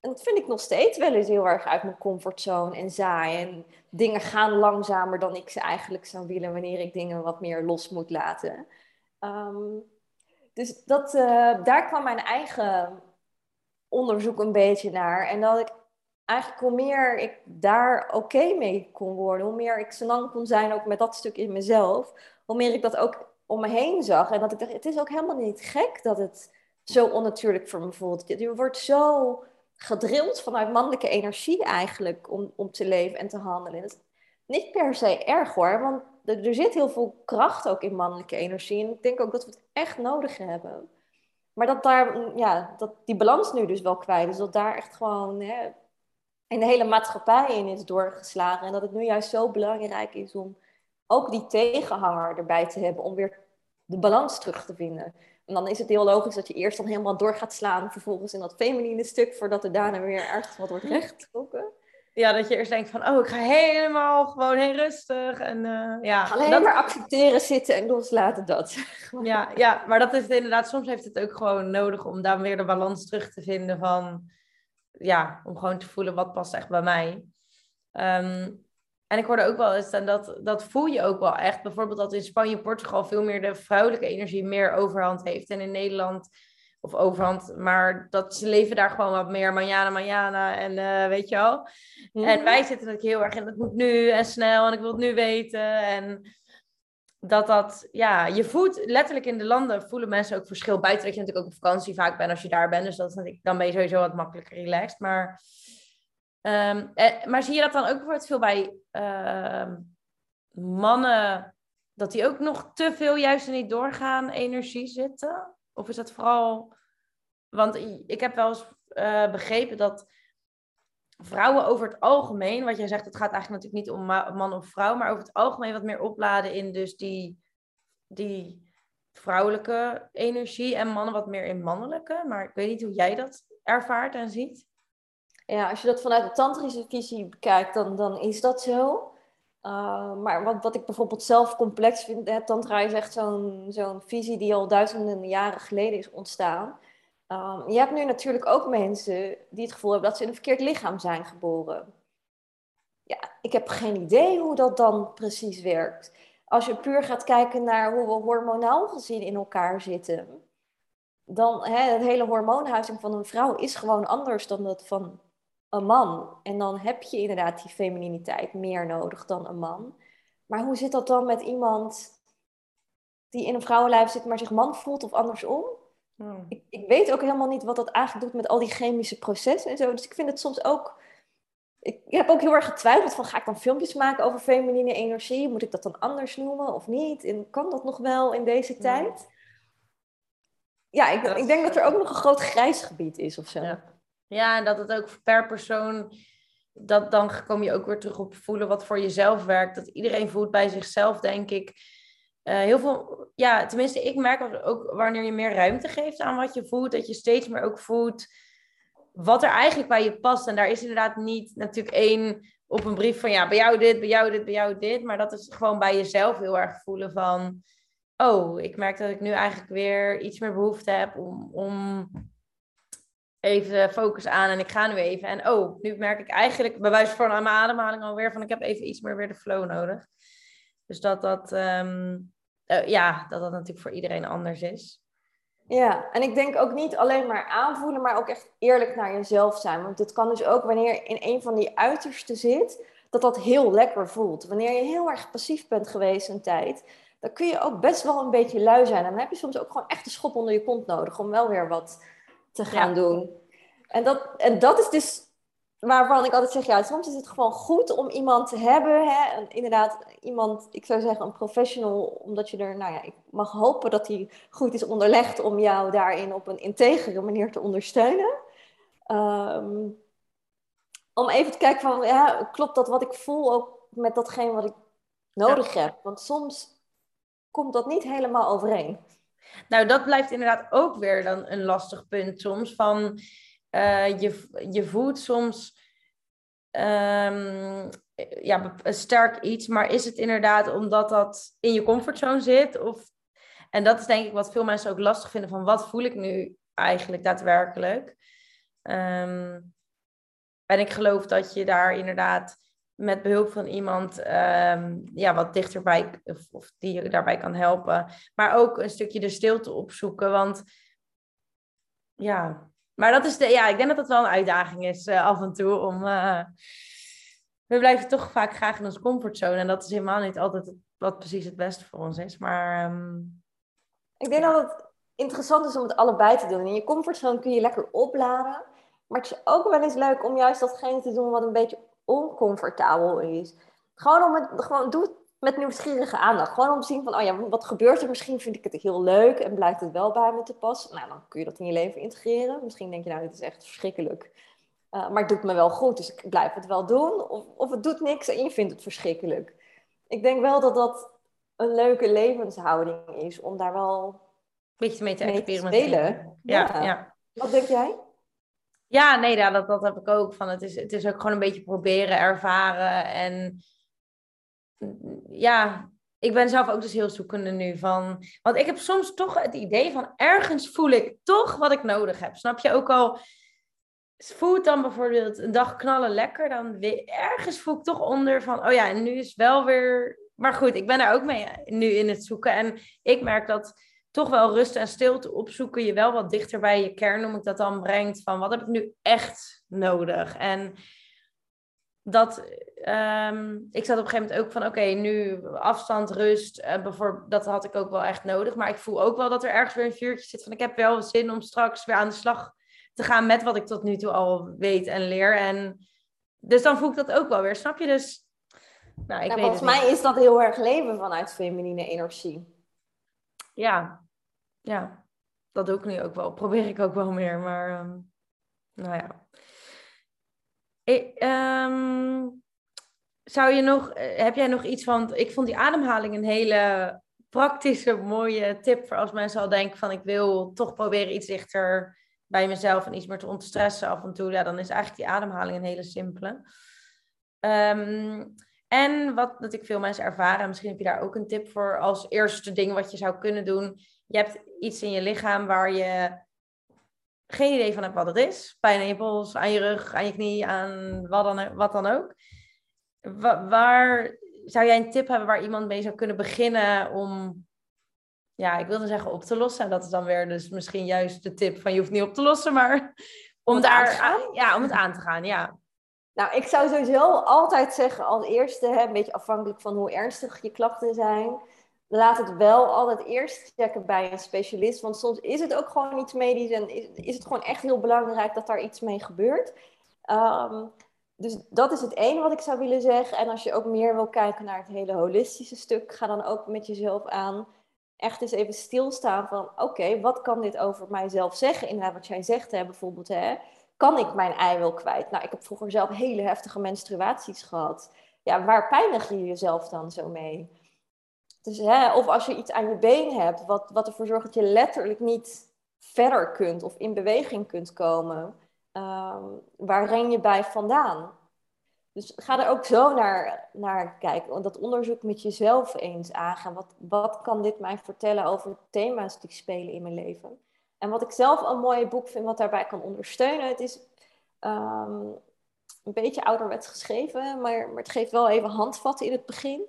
En dat vind ik nog steeds wel eens heel erg uit mijn comfortzone en saai. En dingen gaan langzamer dan ik ze eigenlijk zou willen wanneer ik dingen wat meer los moet laten. Um, dus dat, uh, daar kwam mijn eigen onderzoek een beetje naar. En dat ik eigenlijk hoe meer ik daar oké mee kon worden, hoe meer ik lang kon zijn ook met dat stuk in mezelf, hoe meer ik dat ook om me heen zag. En dat ik dacht, het is ook helemaal niet gek dat het zo onnatuurlijk voor me voelt. Je wordt zo gedrild vanuit mannelijke energie eigenlijk om, om te leven en te handelen. Dat is niet per se erg hoor, want er, er, zit heel veel kracht ook in mannelijke energie. En ik denk ook dat we het echt nodig hebben. Maar dat daar, ja, dat die balans nu dus wel kwijt is. Dat daar echt gewoon hè, in de hele maatschappij in is doorgeslagen. En dat het nu juist zo belangrijk is om ook die tegenhanger erbij te hebben. Om weer de balans terug te vinden. En dan is het heel logisch dat je eerst dan helemaal door gaat slaan. Vervolgens in dat feminine stuk. Voordat er daarna weer ergens wat wordt rechtgetrokken. Ja, dat je eerst denkt van, oh, ik ga helemaal gewoon heel rustig. En, uh, ja, Alleen dat... maar accepteren, zitten en loslaten dat. ja, ja, maar dat is het inderdaad, soms heeft het ook gewoon nodig om daar weer de balans terug te vinden van, ja, om gewoon te voelen wat past echt bij mij. Um, en ik hoorde ook wel eens, en dat, dat voel je ook wel echt, bijvoorbeeld dat in Spanje en Portugal veel meer de vrouwelijke energie meer overhand heeft. En in Nederland of overhand, maar dat ze leven daar gewoon wat meer manjana, manjana en uh, weet je wel. En wij zitten natuurlijk heel erg in het moet nu en snel en ik wil het nu weten. En dat dat, ja, je voelt letterlijk in de landen voelen mensen ook verschil. Buiten dat je natuurlijk ook op vakantie vaak bent als je daar bent. Dus dat is dan ben je sowieso wat makkelijker relaxed. Maar, um, maar zie je dat dan ook bijvoorbeeld veel bij uh, mannen, dat die ook nog te veel juist in die doorgaan energie zitten? Of is dat vooral. Want ik heb wel eens uh, begrepen dat vrouwen over het algemeen, wat jij zegt, het gaat eigenlijk natuurlijk niet om man of vrouw, maar over het algemeen wat meer opladen in dus die, die vrouwelijke energie en mannen wat meer in mannelijke. Maar ik weet niet hoe jij dat ervaart en ziet. Ja, als je dat vanuit de tantrische visie bekijkt, dan, dan is dat zo. Uh, maar wat, wat ik bijvoorbeeld zelf complex vind, hè, Tantra is echt zo'n zo'n visie die al duizenden jaren geleden is ontstaan. Um, je hebt nu natuurlijk ook mensen die het gevoel hebben dat ze in een verkeerd lichaam zijn geboren. Ja, ik heb geen idee hoe dat dan precies werkt. Als je puur gaat kijken naar hoe we hormonaal gezien in elkaar zitten, dan hè, het hele hormoonhuizing van een vrouw is gewoon anders dan dat van een man. En dan heb je inderdaad die femininiteit meer nodig dan een man. Maar hoe zit dat dan met iemand die in een vrouwenlijf zit, maar zich man voelt of andersom? Hmm. Ik, ik, weet ook helemaal niet wat dat eigenlijk doet met al die chemische processen en zo. Dus ik vind het soms ook. Ik, heb ook heel erg getwijfeld van ga ik dan filmpjes maken over feminine energie? Moet ik dat dan anders noemen of niet? En kan dat nog wel in deze tijd? Ja, ik, ik denk dat er ook nog een groot grijs gebied is of zo. Ja. Ja, en dat het ook per persoon, dat, dan kom je ook weer terug op voelen wat voor jezelf werkt. Dat iedereen voelt bij zichzelf, denk ik. Uh, heel veel, ja, tenminste, ik merk ook wanneer je meer ruimte geeft aan wat je voelt, dat je steeds meer ook voelt wat er eigenlijk bij je past. En daar is inderdaad niet natuurlijk één op een brief van ja, bij jou dit, bij jou dit, bij jou dit. Maar dat is gewoon bij jezelf heel erg voelen van, oh, ik merk dat ik nu eigenlijk weer iets meer behoefte heb om, om even focus aan en ik ga nu even. En oh, nu merk ik eigenlijk bij wijze van mijn ademhaling alweer van ik heb even iets meer weer de flow nodig. Dus dat dat, ehm, eh, ja, dat dat natuurlijk voor iedereen anders is. Ja, en ik denk ook niet alleen maar aanvoelen, maar ook echt eerlijk naar jezelf zijn. Want het kan dus ook wanneer je in een van die uitersten zit, dat dat heel lekker voelt. Wanneer je heel erg passief bent geweest een tijd, dan kun je ook best wel een beetje lui zijn. En dan heb je soms ook gewoon echt een schop onder je kont nodig om wel weer wat te gaan doen. En dat, en dat is dus waarvan ik altijd zeg, ja, soms is het gewoon goed om iemand te hebben. Hè? En inderdaad, iemand, ik zou zeggen een professional, omdat je er, nou ja, ik mag hopen dat hij goed is onderlegd om jou daarin op een integere manier te ondersteunen. Ehm, om even te kijken van, ja, klopt dat wat ik voel ook met datgene wat ik nodig heb? Want soms komt dat niet helemaal overeen. Nou, dat blijft inderdaad ook weer dan een lastig punt soms. Van uh, je, je voelt soms um, ja, sterk iets, maar is het inderdaad omdat dat in je comfortzone zit? Of, en dat is denk ik wat veel mensen ook lastig vinden van wat voel ik nu eigenlijk daadwerkelijk? Um, en ik geloof dat je daar inderdaad met behulp van iemand um, ja, wat dichterbij, of, of, die je daarbij kan helpen. Maar ook een stukje de stilte opzoeken. Want ja, Maar dat is de, ja, ik denk dat dat wel een uitdaging is uh, af en toe om. Uh, we blijven toch vaak graag in onze comfortzone. En dat is helemaal niet altijd wat precies het beste voor ons is. Maar. Um, ik denk dat het interessant is om het allebei te doen. In je comfortzone kun je lekker opladen. Maar het is ook wel eens leuk om juist datgene te doen wat een beetje oncomfortabel is. Gewoon om het, gewoon, doe het met nieuwsgierige aandacht. Gewoon om te zien van, oh ja, wat gebeurt er? Misschien vind ik het heel leuk en blijft het wel bij me te passen. Nou, dan kun je dat in je leven integreren. Misschien denk je, nou, dit is echt verschrikkelijk. Uh, maar het doet me wel goed, dus ik blijf het wel doen. Of, of het doet niks en je vindt het verschrikkelijk. Ik denk wel dat dat een leuke levenshouding is om daar wel een beetje mee te experimenteren. ja, ja. Wat denk jij? Ja, nee, dat, dat heb ik ook. Van het, is, het is ook gewoon een beetje proberen, ervaren. En ja, ik ben zelf ook dus heel zoekende nu van. Want ik heb soms toch het idee van ergens voel ik toch wat ik nodig heb. Snap je ook al? Voelt dan bijvoorbeeld een dag knallen lekker, dan weer, ergens voel ik toch onder van, oh ja, en nu is wel weer. Maar goed, ik ben daar ook mee nu in het zoeken. En ik merk dat toch wel rust en stilte opzoeken je wel wat dichter bij je kern, noem ik dat dan, brengt van wat heb ik nu echt nodig. En dat, um, ik zat op een gegeven moment ook van, oké, nu afstand, rust, uh, dat had ik ook wel echt nodig. Maar ik voel ook wel dat er ergens weer een vuurtje zit van, ik heb wel zin om straks weer aan de slag te gaan met wat ik tot nu toe al weet en leer. En dus dan voel ik dat ook wel weer, snap je? Dus, nou, ik weet volgens mij is dat heel erg leven vanuit feminine energie. Ja, ja, dat doe ik nu ook wel. Probeer ik ook wel meer, maar um, nou ja. Um, zou je nog, eh, heb jij nog iets van, ik vond die ademhaling een hele praktische, mooie tip voor als mensen al denken van ik wil toch proberen iets dichter bij mezelf en iets meer te ontstressen af en toe. Ja, dan is eigenlijk die ademhaling een hele simpele. Um, en wat natuurlijk veel mensen ervaren, misschien heb je daar ook een tip voor als eerste ding wat je zou kunnen doen. Je hebt iets in je lichaam waar je geen idee van hebt wat het is. Pijn in je pols, aan je rug, aan je knie, aan wat dan, wat dan ook. waar zou jij een tip hebben waar iemand mee zou kunnen beginnen om, ja, ik wilde zeggen op te lossen. En dat is dan weer dus misschien juist de tip van je hoeft niet op te lossen, maar om, daar, ja, om het aan te gaan, ja. Nou, ik zou sowieso altijd zeggen als eerste, hè, een beetje afhankelijk van hoe ernstig je klachten zijn, laat het wel altijd eerst checken bij een specialist. Want soms is het ook gewoon iets medisch en is, het gewoon echt heel belangrijk dat daar iets mee gebeurt. Um, dus dat is het ene wat ik zou willen zeggen. En als je ook meer wil kijken naar het hele holistische stuk, ga dan ook met jezelf aan. Echt eens even stilstaan van, oké, wat kan dit over mijzelf zeggen? Inderdaad, wat jij zegt, hè, bijvoorbeeld, hè, kan ik mijn ei wel kwijt? Nou, ik heb vroeger zelf hele heftige menstruaties gehad. Ja, waar pijnig je jezelf dan zo mee? Dus, hè, of als je iets aan je been hebt, wat, wat ervoor zorgt dat je letterlijk niet verder kunt of in beweging kunt komen. Um, waar ren je bij vandaan? Dus ga er ook zo naar, naar kijken. Dat onderzoek met jezelf eens aangaan. Wat, wat kan dit mij vertellen over thema's die spelen in mijn leven? En wat ik zelf een mooi boek vind, wat daarbij kan ondersteunen. Het is um, een beetje ouderwets geschreven, maar, maar het geeft wel even handvatten in het begin.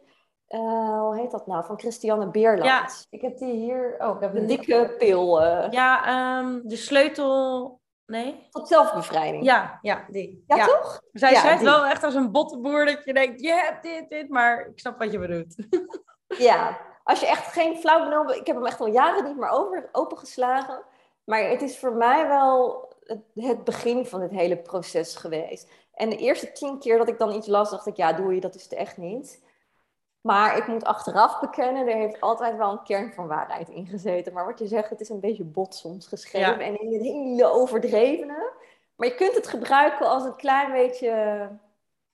Uh, hoe heet dat nou? Van Christiane Beerland. Ja, ik heb die hier. Oh, ik heb een dikke pil. Uh... Ja, um, de sleutel. Nee? Tot zelfbevrijding. Ja, ja, die. Ja, toch? Zij ja, schrijft wel echt als een bottenboer dat je denkt, je hebt dit, dit, maar ik snap wat je bedoelt. ja, als je echt geen flauw benul... Ik heb hem echt al jaren niet meer over, opengeslagen. Maar het is voor mij wel het, het begin van het hele proces geweest. En de eerste tien keer dat ik dan iets las, dacht ik, ja, doe je, dat is het echt niet. Maar ik moet achteraf bekennen, er heeft altijd wel een kern van waarheid in gezeten. Maar wat je zegt, het is een beetje bot soms geschreven en in het hele overdrevene. Maar je kunt het gebruiken als een klein beetje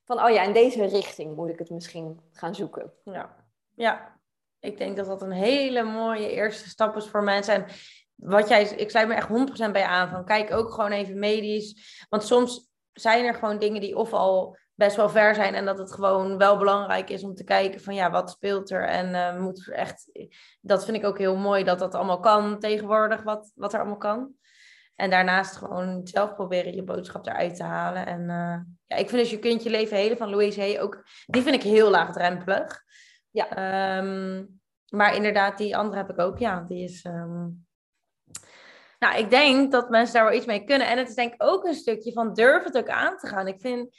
van, oh ja, in deze richting moet ik het misschien gaan zoeken. Ja, ja. ik denk dat dat een hele mooie eerste stap is voor mensen. En wat jij, ik sluit me echt 100% bij aan van, kijk ook gewoon even medisch. Want soms zijn er gewoon dingen die of al best wel ver zijn. En dat het gewoon wel belangrijk is om te kijken van ja, wat speelt er? En uh, moet er echt. Dat vind ik ook heel mooi dat dat allemaal kan tegenwoordig, wat, wat er allemaal kan. En daarnaast gewoon zelf proberen je boodschap eruit te halen. En uh, ja, ik vind dus Je kunt je leven helen van Louise Hay ook. Die vind ik heel laagdrempelig. Ja. Um, maar inderdaad, die andere heb ik ook. Ja, die is. Um, Nou, ik denk dat mensen daar wel iets mee kunnen. En het is denk ik ook een stukje van durf het ook aan te gaan. Ik vind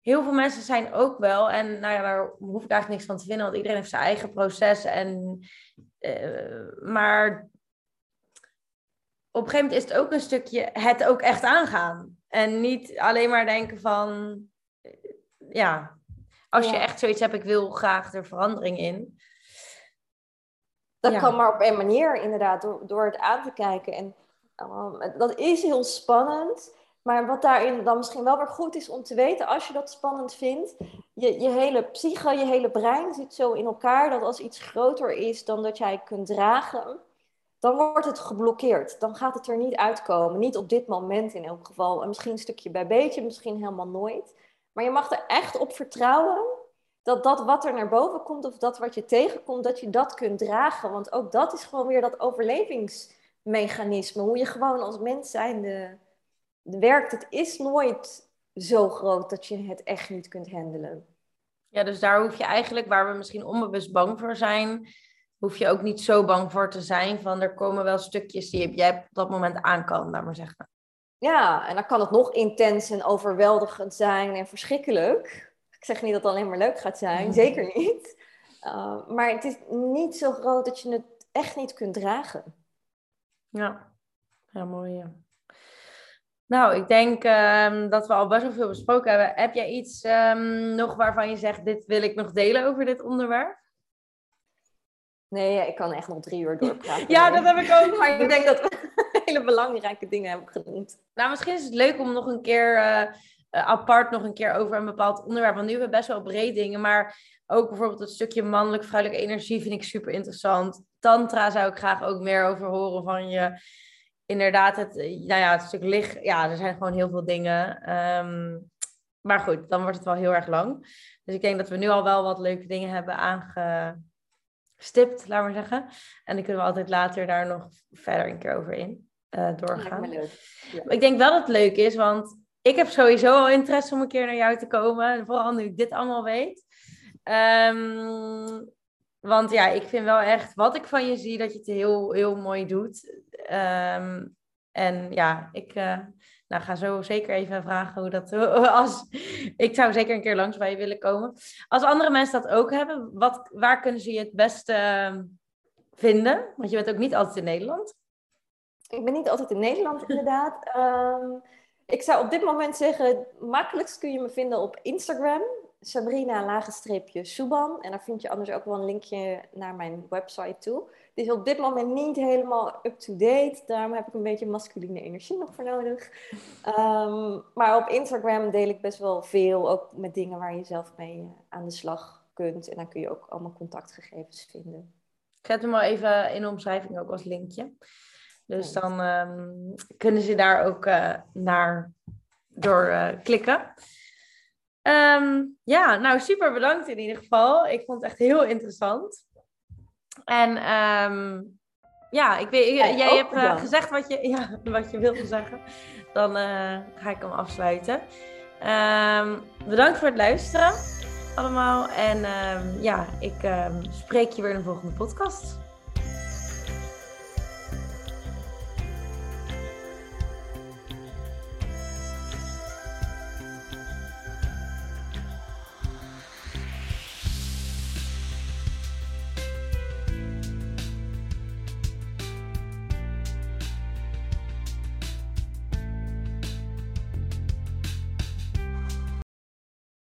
heel veel mensen zijn ook wel, en nou ja, daar hoef ik eigenlijk niks van te vinden, want iedereen heeft zijn eigen proces. En, uh, maar op een gegeven moment is het ook een stukje het ook echt aangaan. En niet alleen maar denken van, ja, als je echt zoiets hebt, ik wil graag er verandering in. Dat kan maar op één manier, inderdaad, door, door het aan te kijken. En dat is heel spannend. Maar wat daarin dan misschien wel weer goed is om te weten, als je dat spannend vindt, je, je hele psyche, je hele brein zit zo in elkaar dat als iets groter is dan dat jij kunt dragen, dan wordt het geblokkeerd. Dan gaat het er niet uitkomen. Niet op dit moment in elk geval. En misschien een stukje bij beetje, misschien helemaal nooit. Maar je mag er echt op vertrouwen dat dat wat er naar boven komt of dat wat je tegenkomt, dat je dat kunt dragen. Want ook dat is gewoon weer dat overlevingsmechanisme. Hoe je gewoon als mens zijnde werkt. Het is nooit zo groot dat je het echt niet kunt handelen. Ja, dus daar hoef je eigenlijk, waar we misschien onbewust bang voor zijn, hoef je ook niet zo bang voor te zijn. Van er komen wel stukjes die jij op dat moment aan kan, laat maar zeggen. Ja, en dan kan het nog intens en overweldigend zijn en verschrikkelijk. Ik zeg niet dat het alleen maar leuk gaat zijn, zeker niet. Uh, maar het is niet zo groot dat je het echt niet kunt dragen. Ja, ja mooi. Ja. Nou, ik denk um, dat we al best wel veel besproken hebben. Heb jij iets um, nog waarvan je zegt, dit wil ik nog delen over dit onderwerp? Nee, ik kan echt nog drie uur doorpraten. ja, dat heb ik ook. Maar ik denk dat we hele belangrijke dingen hebben genoemd. Nou, misschien is het leuk om nog een keer uh, apart nog een keer over een bepaald onderwerp. Want nu hebben we best wel breed dingen, maar ook bijvoorbeeld het stukje mannelijk vrouwelijke energie vind ik super interessant. Tantra zou ik graag ook meer over horen van je. Inderdaad, het, nou ja, het stuk licht. Ja, er zijn gewoon heel veel dingen. Um, maar goed, dan wordt het wel heel erg lang. Dus ik denk dat we nu al wel wat leuke dingen hebben aange stipt, laat maar zeggen. En dan kunnen we altijd later daar nog verder een keer over in uh, doorgaan. Leuk. Ja. Ik denk wel dat het leuk is, want ik heb sowieso al interesse om een keer naar jou te komen. Vooral nu ik dit allemaal weet. Um, want ja, ik vind wel echt wat ik van je zie, dat je het heel, heel mooi doet. Um, en ja, ik, uh, nou, ga zo zeker even vragen hoe dat. Als, ik zou zeker een keer langs bij je willen komen. Als andere mensen dat ook hebben, wat, waar kunnen ze je het beste ehm, vinden? Want je bent ook niet altijd in Nederland. Ik ben niet altijd in Nederland, inderdaad. Um, ik zou op dit moment zeggen, makkelijkst kun je me vinden op Instagram. Sabrina lagenstreepje Suban. En daar vind je anders ook wel een linkje naar mijn website toe. Het is op dit moment niet helemaal up-to-date. Daarom heb ik een beetje masculine energie nog voor nodig. Um, maar op Instagram deel ik best wel veel. Ook met dingen waar je zelf mee eh, aan de slag kunt. En dan kun je ook allemaal contactgegevens vinden. Ik zet hem wel even in de omschrijving ook als linkje. Dus dan um, kunnen ze daar ook uh, naar door uh, klikken. Um, ja, nou super bedankt in ieder geval. Ik vond het echt heel interessant. En um, ja, ik weet, jij, jij hebt uh, gezegd wat je, ja, wat je wilde zeggen. Dan uh, ga ik hem afsluiten. Um, bedankt voor het luisteren allemaal. En ja, ik spreek je weer in de volgende podcast.